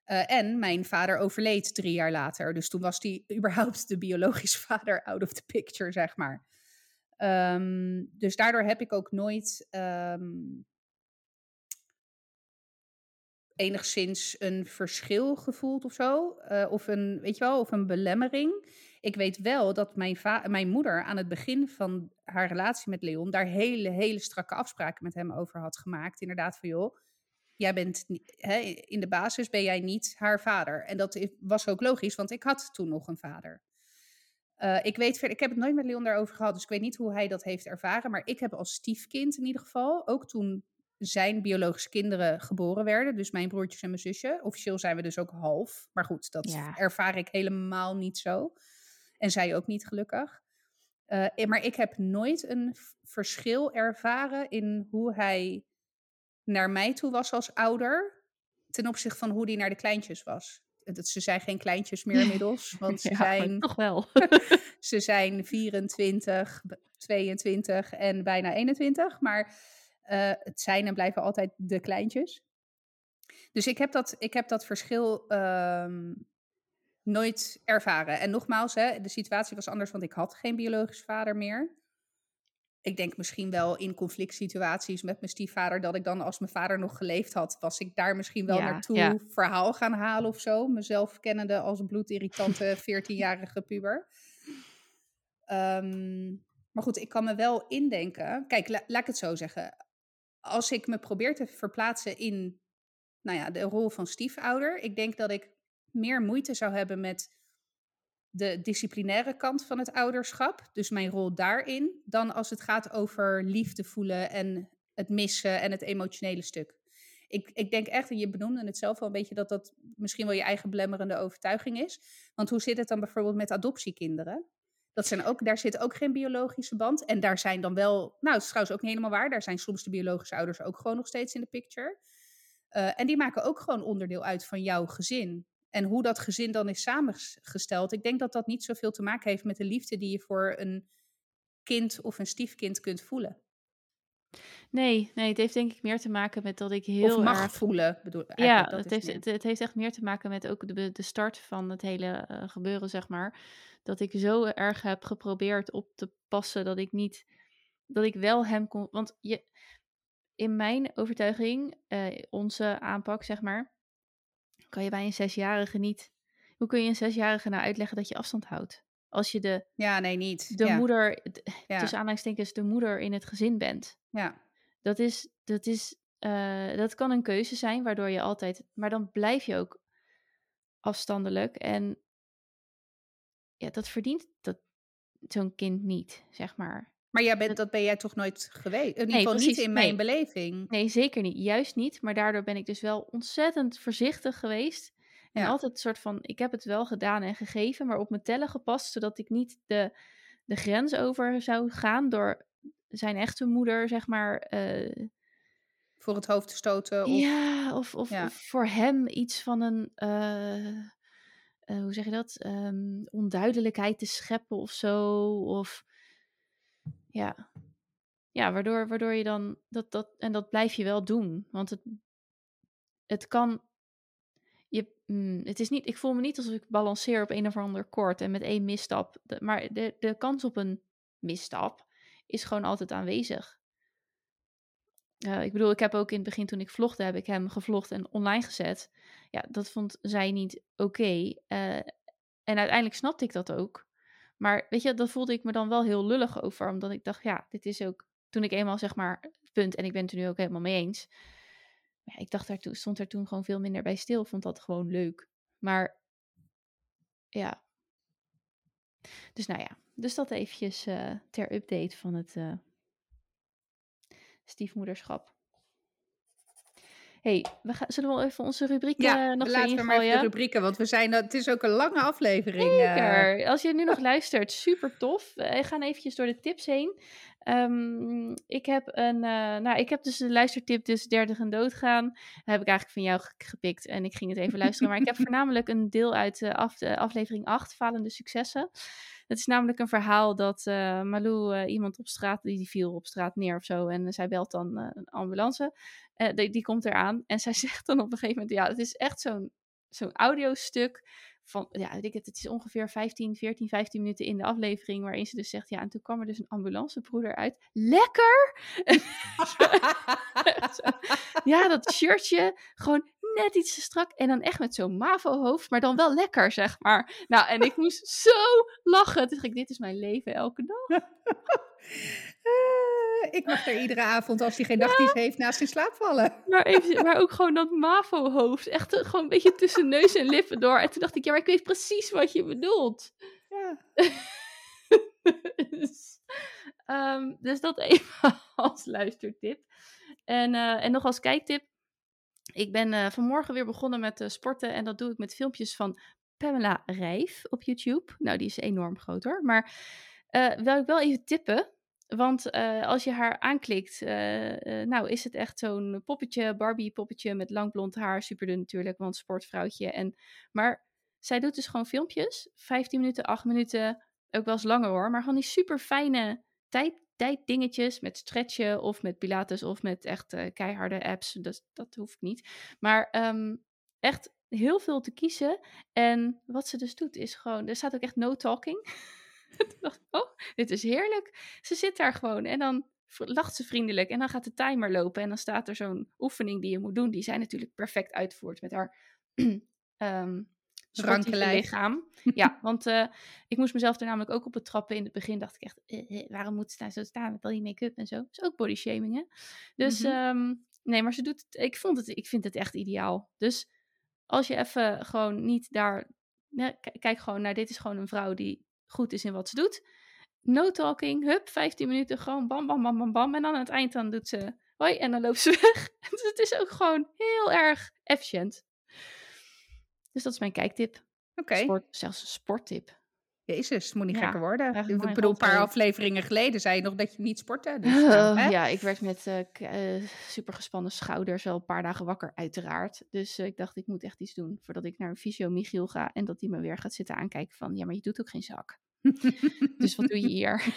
Speaker 2: Uh, en mijn vader overleed drie jaar later. Dus toen was hij überhaupt de biologische vader out of the picture, zeg maar. Um, dus daardoor heb ik ook nooit um, enigszins een verschil gevoeld of zo. Uh, of een, weet je wel, of een belemmering. Ik weet wel dat mijn, mijn moeder aan het begin van haar relatie met Leon daar hele, hele strakke afspraken met hem over had gemaakt. Inderdaad, van joh jij bent hè, in de basis ben jij niet haar vader. En dat was ook logisch, want ik had toen nog een vader. Uh, ik weet verder, ik heb het nooit met Leon daarover gehad, dus ik weet niet hoe hij dat heeft ervaren. Maar ik heb als stiefkind in ieder geval, ook toen zijn biologische kinderen geboren werden, dus mijn broertjes en mijn zusje. Officieel zijn we dus ook half, maar goed, dat ja. ervaar ik helemaal niet zo. En zij ook niet gelukkig. Uh, maar ik heb nooit een verschil ervaren in hoe hij naar mij toe was als ouder, ten opzichte van hoe die naar de kleintjes was. Dat, ze zijn geen kleintjes meer inmiddels, want ze
Speaker 1: ja,
Speaker 2: zijn...
Speaker 1: Toch wel.
Speaker 2: ze zijn 24, 22 en bijna 21, maar uh, het zijn en blijven altijd de kleintjes. Dus ik heb dat, ik heb dat verschil um, nooit ervaren. En nogmaals, hè, de situatie was anders, want ik had geen biologisch vader meer ik denk misschien wel in conflict situaties met mijn stiefvader, dat ik dan als mijn vader nog geleefd had, was ik daar misschien wel
Speaker 1: Ja,
Speaker 2: naartoe
Speaker 1: ja.
Speaker 2: verhaal gaan halen of zo. Mezelf kennende als bloedirritante 14-jarige puber. Ehm, maar goed, ik kan me wel indenken. Kijk, la- laat ik het zo zeggen. Als ik me probeer te verplaatsen in nou ja, de rol van stiefouder, ik denk dat ik meer moeite zou hebben met de disciplinaire kant van het ouderschap, dus mijn rol daarin, dan als het gaat over liefde voelen en het missen en het emotionele stuk. Ik, ik denk echt, en je benoemde het zelf wel een beetje, dat dat misschien wel je eigen belemmerende overtuiging is. Want hoe zit het dan bijvoorbeeld met adoptiekinderen? Dat zijn ook, daar zit ook geen biologische band. En daar zijn dan wel, nou, het is trouwens ook niet helemaal waar. Daar zijn soms de biologische ouders ook gewoon nog steeds in de picture. Uh, en die maken ook gewoon onderdeel uit van jouw gezin. En hoe dat gezin dan is samengesteld, ik denk dat dat niet zoveel te maken heeft met de liefde die je voor een kind of een stiefkind kunt voelen.
Speaker 1: Nee, nee, het heeft denk ik meer te maken met dat ik heel
Speaker 2: of mag
Speaker 1: erg...
Speaker 2: voelen, bedoel
Speaker 1: Ja,
Speaker 2: dat
Speaker 1: het
Speaker 2: is
Speaker 1: heeft, het heeft echt meer te maken met ook de, de start van het hele eh, gebeuren, zeg maar. Dat ik zo erg heb geprobeerd op te passen dat ik niet, dat ik wel hem kon. Want je, in mijn overtuiging, eh, onze aanpak, zeg maar, kan je bij een zesjarige niet. Hoe kun je een zesjarige nou uitleggen dat je afstand houdt? Als je de,
Speaker 2: Ja, nee, niet.
Speaker 1: de
Speaker 2: ja.
Speaker 1: moeder, d-
Speaker 2: Ja.
Speaker 1: tussen aanhalingstekens, de moeder in het gezin bent.
Speaker 2: Ja.
Speaker 1: Dat is, dat is, eh, dat kan een keuze zijn, waardoor je altijd, maar dan blijf je ook afstandelijk. En ja, dat verdient dat zo'n kind niet, zeg maar.
Speaker 2: Maar jij bent,
Speaker 1: Dat-
Speaker 2: ben jij toch nooit geweest? In ieder
Speaker 1: Nee,
Speaker 2: geval niet in mijn
Speaker 1: nee.
Speaker 2: beleving.
Speaker 1: Nee, zeker niet. Juist niet. Maar daardoor ben ik dus wel ontzettend voorzichtig geweest. En
Speaker 2: Ja.
Speaker 1: altijd een soort van, ik heb het wel gedaan en gegeven, maar op mijn tellen gepast, zodat ik niet de, de grens over zou gaan door zijn echte moeder, zeg maar, eh,
Speaker 2: Voor het hoofd te stoten. Of,
Speaker 1: Ja, of, of,
Speaker 2: ja.
Speaker 1: of voor hem iets van een, eh, eh, hoe zeg je dat, Ehm, onduidelijkheid te scheppen of zo. Of ja, ja waardoor, waardoor je dan, dat, dat, en dat blijf je wel doen. Want het, het kan, je, mm, het is niet, ik voel me niet alsof ik balanceer op een of ander koord en met één misstap. Maar de, de kans op een misstap is gewoon altijd aanwezig. Uh, ik bedoel, ik heb ook in het begin toen ik vlogde, heb ik hem gevlogd en online gezet. Ja, dat vond zij niet oké. Uh, en uiteindelijk snapte ik dat ook. Maar weet je, dat voelde ik me dan wel heel lullig over. Omdat ik dacht, ja, dit is ook... Toen ik eenmaal zeg maar, punt, en ik ben het er nu ook helemaal mee eens. Ja, ik dacht daar toen, stond er toen gewoon veel minder bij stil. Vond dat gewoon leuk. Maar, ja. Dus nou ja, dus dat eventjes uh, ter update van het uh, stiefmoederschap. Hey, we gaan, zullen we wel even onze rubrieken
Speaker 2: ja,
Speaker 1: nog
Speaker 2: laten we maar even de rubrieken, want we zijn, het is ook een lange aflevering.
Speaker 1: Zeker. Uh... Als je nu nog luistert, super tof. We gaan eventjes door de tips heen. Um, ik heb een, uh, nou, ik heb dus de luistertip, dus dertig en doodgaan. Dat heb ik eigenlijk van jou gepikt en ik ging het even luisteren. Maar ik heb voornamelijk een deel uit uh, af, de aflevering 8, Falende Successen. Het is namelijk een verhaal dat uh, Malou iemand op straat, die, die viel op straat neer of zo. En zij belt dan een ambulance. Die, die, komt eraan. En zij zegt dan op een gegeven moment, ja, het is echt zo'n zo'n audiostuk van, ja, ik het, het is ongeveer 15, 14, 15 minuten in de aflevering, waarin ze dus zegt, ja, en toen kwam er dus een ambulancebroeder uit. Lekker! ja, dat shirtje, gewoon net iets te strak en dan echt met zo'n MAVO-hoofd, maar dan wel lekker, zeg maar. Nou, en ik moest zo lachen. Toen dacht ik, dit is mijn leven elke dag.
Speaker 2: Uh, ik mag er iedere avond, als hij geen nachtdienst ja. heeft, naast in slaap vallen.
Speaker 1: Maar, even, maar ook gewoon dat MAVO-hoofd. Echt uh, gewoon een beetje tussen neus en lippen door. En toen dacht ik, ja, maar ik weet precies wat je bedoelt.
Speaker 2: Ja.
Speaker 1: dus, um, dus dat even als luistertip. En, uh, en nog als kijktip. Ik ben uh, vanmorgen weer begonnen met uh, sporten. En dat doe ik met filmpjes van Pamela Rijf op YouTube. Nou, die is enorm groot hoor. Maar uh, wil ik wel even tippen. Want als je haar aanklikt, nou is het echt zo'n poppetje, Barbie poppetje met lang blond haar. Super dun natuurlijk, want sportvrouwtje. En, maar zij doet dus gewoon filmpjes. 15 minuten, 8 minuten, ook wel eens langer hoor. Maar gewoon die super fijne tijd, tijddingetjes met stretchen of met pilates of met echt uh, keiharde apps. Dus dat hoeft niet. Maar um, echt heel veel te kiezen. En wat ze dus doet is gewoon, er staat ook echt no talking. Oh, dit is heerlijk. Ze zit daar gewoon en dan lacht ze vriendelijk en dan gaat de timer lopen en dan staat er zo'n oefening die je moet doen, die zij natuurlijk perfect uitvoert met haar ehm
Speaker 2: Ranke
Speaker 1: lichaam. Ja, want eh, ik moest mezelf er namelijk ook op betrappen. In het begin dacht ik echt, eh, eh, waarom moet ze daar zo staan met al die make-up en zo? Dat is ook body shaming, hè? Dus
Speaker 2: Mhm.
Speaker 1: ehm, nee, maar ze doet het, ik, vond het, ik vind het echt ideaal. Dus als je even gewoon niet daar, ja, kijk gewoon naar, dit is gewoon een vrouw die goed is in wat ze doet. No talking, hup, 15 minuten, gewoon bam, bam, bam, bam, bam. En dan aan het eind dan doet ze hoi en dan loopt ze weg. dus het is ook gewoon heel erg efficiënt. Dus dat is mijn kijktip.
Speaker 2: Oké,
Speaker 1: Sport, zelfs een sporttip.
Speaker 2: jezus, het moet niet
Speaker 1: Ja,
Speaker 2: gekker worden. Ik bedoel, een paar afleveringen geleden zei je nog dat je niet sportte. Dus, nou,
Speaker 1: ja, ik werd met eh, eh, super gespannen schouders wel een paar dagen wakker, uiteraard. Dus eh, ik dacht, ik moet echt iets doen voordat ik naar een fysio Michiel ga. En dat hij me weer gaat zitten aankijken van, ja, maar je doet ook geen zak. Dus wat doe je hier?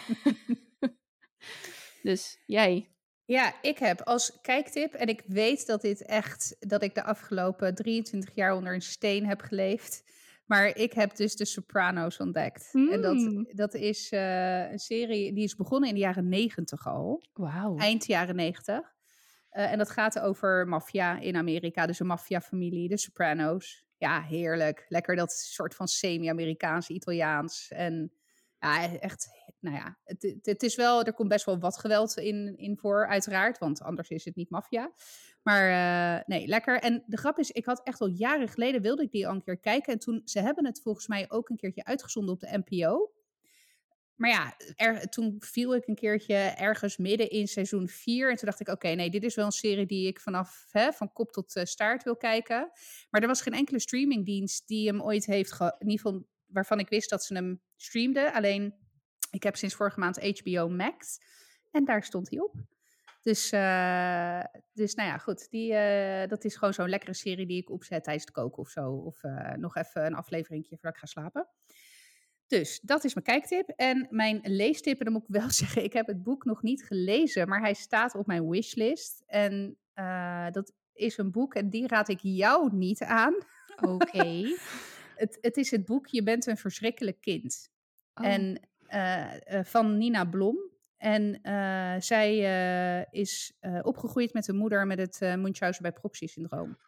Speaker 1: dus jij.
Speaker 2: Ja, ik heb als kijktip, en ik weet dat dit echt, dat ik de afgelopen 23 jaar onder een steen heb geleefd. Maar ik heb dus de Sopranos ontdekt. En dat,
Speaker 1: Mm.
Speaker 2: dat is eh, een serie die is begonnen in de jaren 90 al.
Speaker 1: Wauw.
Speaker 2: eind jaren 90. Eh, en dat gaat over maffia in Amerika, dus een maffiafamilie, de Sopranos. Ja, heerlijk. Lekker dat soort van semi-Amerikaans, Italiaans. En ja, echt, nou ja, het, het, is wel, er komt best wel wat geweld in, in voor, uiteraard, want anders is het niet maffia. Maar eh, nee, lekker. En de grap is, ik had echt al jaren geleden, wilde ik die al een keer kijken. En toen, ze hebben het volgens mij ook een keertje uitgezonden op de NPO. Maar ja, er, toen viel ik een keertje ergens midden in seizoen 4. En toen dacht ik, oké, nee, dit is wel een serie die ik vanaf hè, van kop tot eh, staart wil kijken. Maar er was geen enkele streamingdienst die hem ooit heeft, in ieder geval waarvan ik wist dat ze hem streamden. Alleen, ik heb sinds vorige maand HBO Max. En daar stond hij op. Dus, eh, dus nou ja, goed. Die, eh, dat is gewoon zo'n lekkere serie die ik opzet tijdens het koken of zo. Of eh, nog even een afleveringje voordat ik ga slapen. Dus dat is mijn kijktip. En mijn leestip, en dan moet ik wel zeggen, ik heb het boek nog niet gelezen, maar hij staat op mijn wishlist. En dat is een boek en die raad ik jou niet aan.
Speaker 1: Oké.
Speaker 2: Het, het is het boek Je bent een verschrikkelijk kind.
Speaker 1: Oh.
Speaker 2: En van Nina Blom. En eh, zij eh, is eh, opgegroeid met een moeder met het eh Munchausen bij proxy syndroom.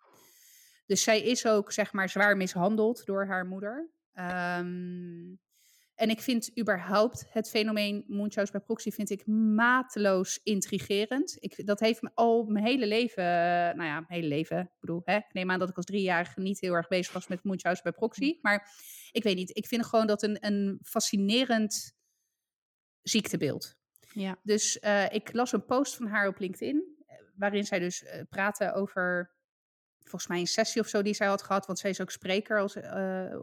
Speaker 2: Dus zij is ook zeg maar zwaar mishandeld door haar moeder. Ehm, en ik vind überhaupt het fenomeen Munchausen bij proxy vind ik mateloos intrigerend. Ik, dat heeft me al mijn hele leven, eh, nou ja, mijn hele leven. Ik bedoel, hè, ik neem aan dat ik als driejarige niet heel erg bezig was met Munchausen bij proxy. Maar ik weet niet, ik vind gewoon dat een, een fascinerend ziektebeeld.
Speaker 1: Ja.
Speaker 2: Dus eh, ik las een post van haar op LinkedIn, eh, waarin zij dus praatte over, volgens mij een sessie of zo die zij had gehad, want zij is ook spreker als,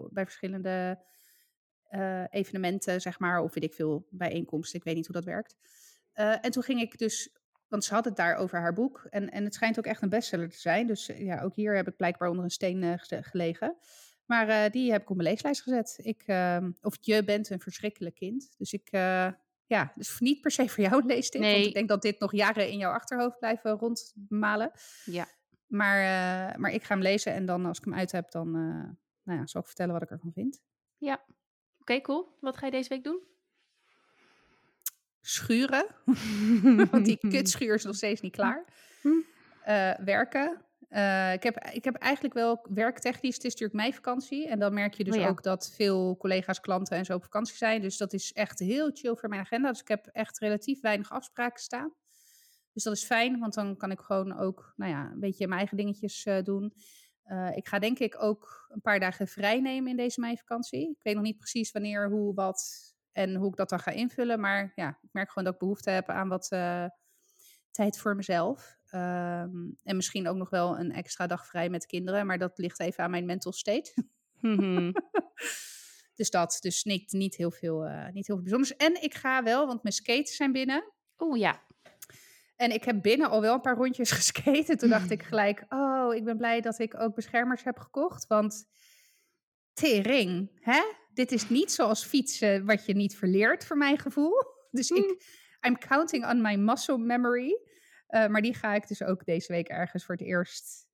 Speaker 2: bij verschillende eh, evenementen, zeg maar, of weet ik veel, bijeenkomsten, ik weet niet hoe dat werkt. Eh, en toen ging ik dus, want ze had het daar over haar boek, en, en het schijnt ook echt een bestseller te zijn, dus eh, ja, ook hier heb ik blijkbaar onder een steen gelegen. Maar die heb ik op mijn leeslijst gezet. Ik, ehm, of je bent een verschrikkelijk kind. Dus ik, ja, dus niet per se voor jou leestip. Want
Speaker 1: Nee.
Speaker 2: ik denk dat dit nog jaren in jouw achterhoofd blijven rondmalen.
Speaker 1: Ja.
Speaker 2: Maar, maar ik ga hem lezen en dan als ik hem uit heb, dan nou ja, zal ik vertellen wat ik ervan vind.
Speaker 1: Ja. Oké, cool. Wat ga je deze week doen?
Speaker 2: Schuren, want die kutschuur is nog steeds niet klaar.
Speaker 1: Hm.
Speaker 2: Eh, werken. Eh, ik, heb, ik heb eigenlijk wel werktechnisch, het is natuurlijk mijn vakantie. En dan merk je dus
Speaker 1: Oh ja.
Speaker 2: ook dat veel collega's, klanten en zo op vakantie zijn. Dus dat is echt heel chill voor mijn agenda. Dus ik heb echt relatief weinig afspraken staan. Dus dat is fijn, want dan kan ik gewoon ook nou ja, een beetje mijn eigen dingetjes eh, doen. Eh, ik ga denk ik ook een paar dagen vrij nemen in deze meivakantie. Ik weet nog niet precies wanneer, hoe, wat en hoe ik dat dan ga invullen. Maar ja, ik merk gewoon dat ik behoefte heb aan wat eh, tijd voor mezelf. Ehm, en misschien ook nog wel een extra dag vrij met kinderen. Maar dat ligt even aan mijn mental state.
Speaker 1: Mhm.
Speaker 2: dus dat, dus niet, niet, heel veel, eh, niet heel veel bijzonders. En ik ga wel, want mijn skates zijn binnen.
Speaker 1: Oeh, ja.
Speaker 2: En ik heb binnen al wel een paar rondjes geskate. Toen dacht ik gelijk, oh, ik ben blij dat ik ook beschermers heb gekocht. Want tering, hè? Dit is niet zoals fietsen wat je niet verleert, voor mijn gevoel. Dus ik, I'm counting on my muscle memory. Eh, maar die ga ik dus ook deze week ergens voor het eerst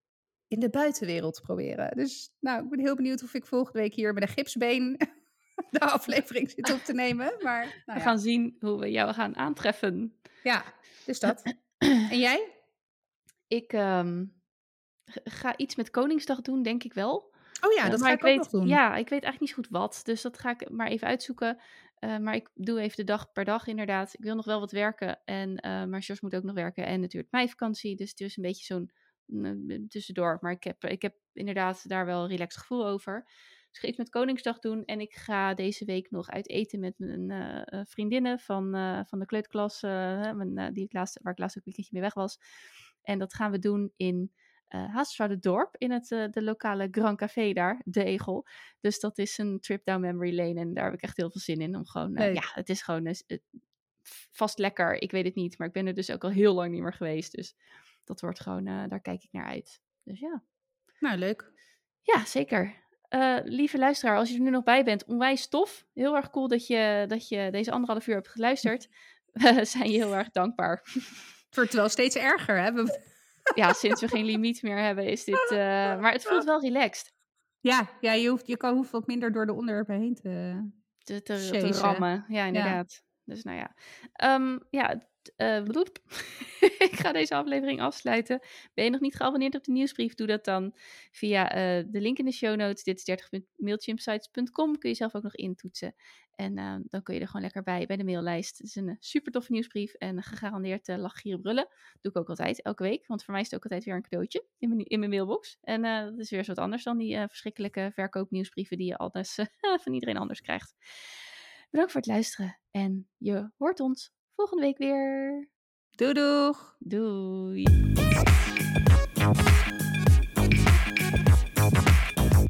Speaker 2: in de buitenwereld proberen. Dus nou, ik ben heel benieuwd of ik volgende week hier met een gipsbeen de aflevering zit op te nemen. Maar nou
Speaker 1: We gaan zien hoe we jou gaan aantreffen.
Speaker 2: Ja, dus dat. En jij?
Speaker 1: Ik ehm, ga iets met Koningsdag doen, denk ik wel.
Speaker 2: Oh ja, dat ga ik, ook nog doen.
Speaker 1: Ja, ik weet eigenlijk niet zo goed wat. Dus dat ga ik maar even uitzoeken. Eh, maar ik doe even de dag per dag inderdaad. Ik wil nog wel wat werken. En, eh, maar Jos moet ook nog werken. En natuurlijk mijn vakantie. Dus het is een beetje zo'n mm, tussendoor. Maar ik heb, ik heb inderdaad daar wel een relaxed gevoel over. Dus ik ga iets met Koningsdag doen. En ik ga deze week nog uit eten met mijn eh, vriendinnen van, eh, van de kleuterklas. mijn, die ik laatst, waar ik laatst ook een weekendje mee weg was. En dat gaan we doen in uh, Dorp in het, uh, de lokale Grand Café daar, De Egel. Dus dat is een trip down memory lane en daar heb ik echt heel veel zin in. Om gewoon, uh, ja, het is gewoon uh, vast lekker. Ik weet het niet, maar ik ben er dus ook al heel lang niet meer geweest. Dus dat wordt gewoon, uh, daar kijk ik naar uit. Dus ja.
Speaker 2: Nou, leuk.
Speaker 1: Ja, zeker. Uh, lieve luisteraar, als je er nu nog bij bent, onwijs tof. Heel erg cool dat je, dat je deze anderhalf uur hebt geluisterd. We zijn je heel erg dankbaar.
Speaker 2: Het wordt wel steeds erger, hè? We
Speaker 1: ja, sinds we geen limiet meer hebben, is dit. Uh, maar het voelt wel relaxed.
Speaker 2: Ja, ja je, hoeft, je kan hoeft wat minder door de onderwerpen heen te,
Speaker 1: te, te, te rammen. Ja, inderdaad. Ja. Dus nou ja. Um, ja, uh, ik ga deze aflevering afsluiten. Ben je nog niet geabonneerd op de nieuwsbrief? Doe dat dan via uh, de link in de show notes. Dit is 30.mailchimpsites.com. Kun je zelf ook nog intoetsen. En uh, dan kun je er gewoon lekker bij, bij de maillijst. Het is een super toffe nieuwsbrief en gegarandeerd uh, lachen, brullen. doe ik ook altijd, elke week. Want voor mij is het ook altijd weer een cadeautje in mijn, in mijn mailbox. En dat is weer eens wat anders dan die verschrikkelijke verkoopnieuwsbrieven die je altijd van iedereen anders krijgt. Bedankt voor het luisteren en je hoort ons volgende week weer.
Speaker 2: Doei doeg!
Speaker 1: Doei!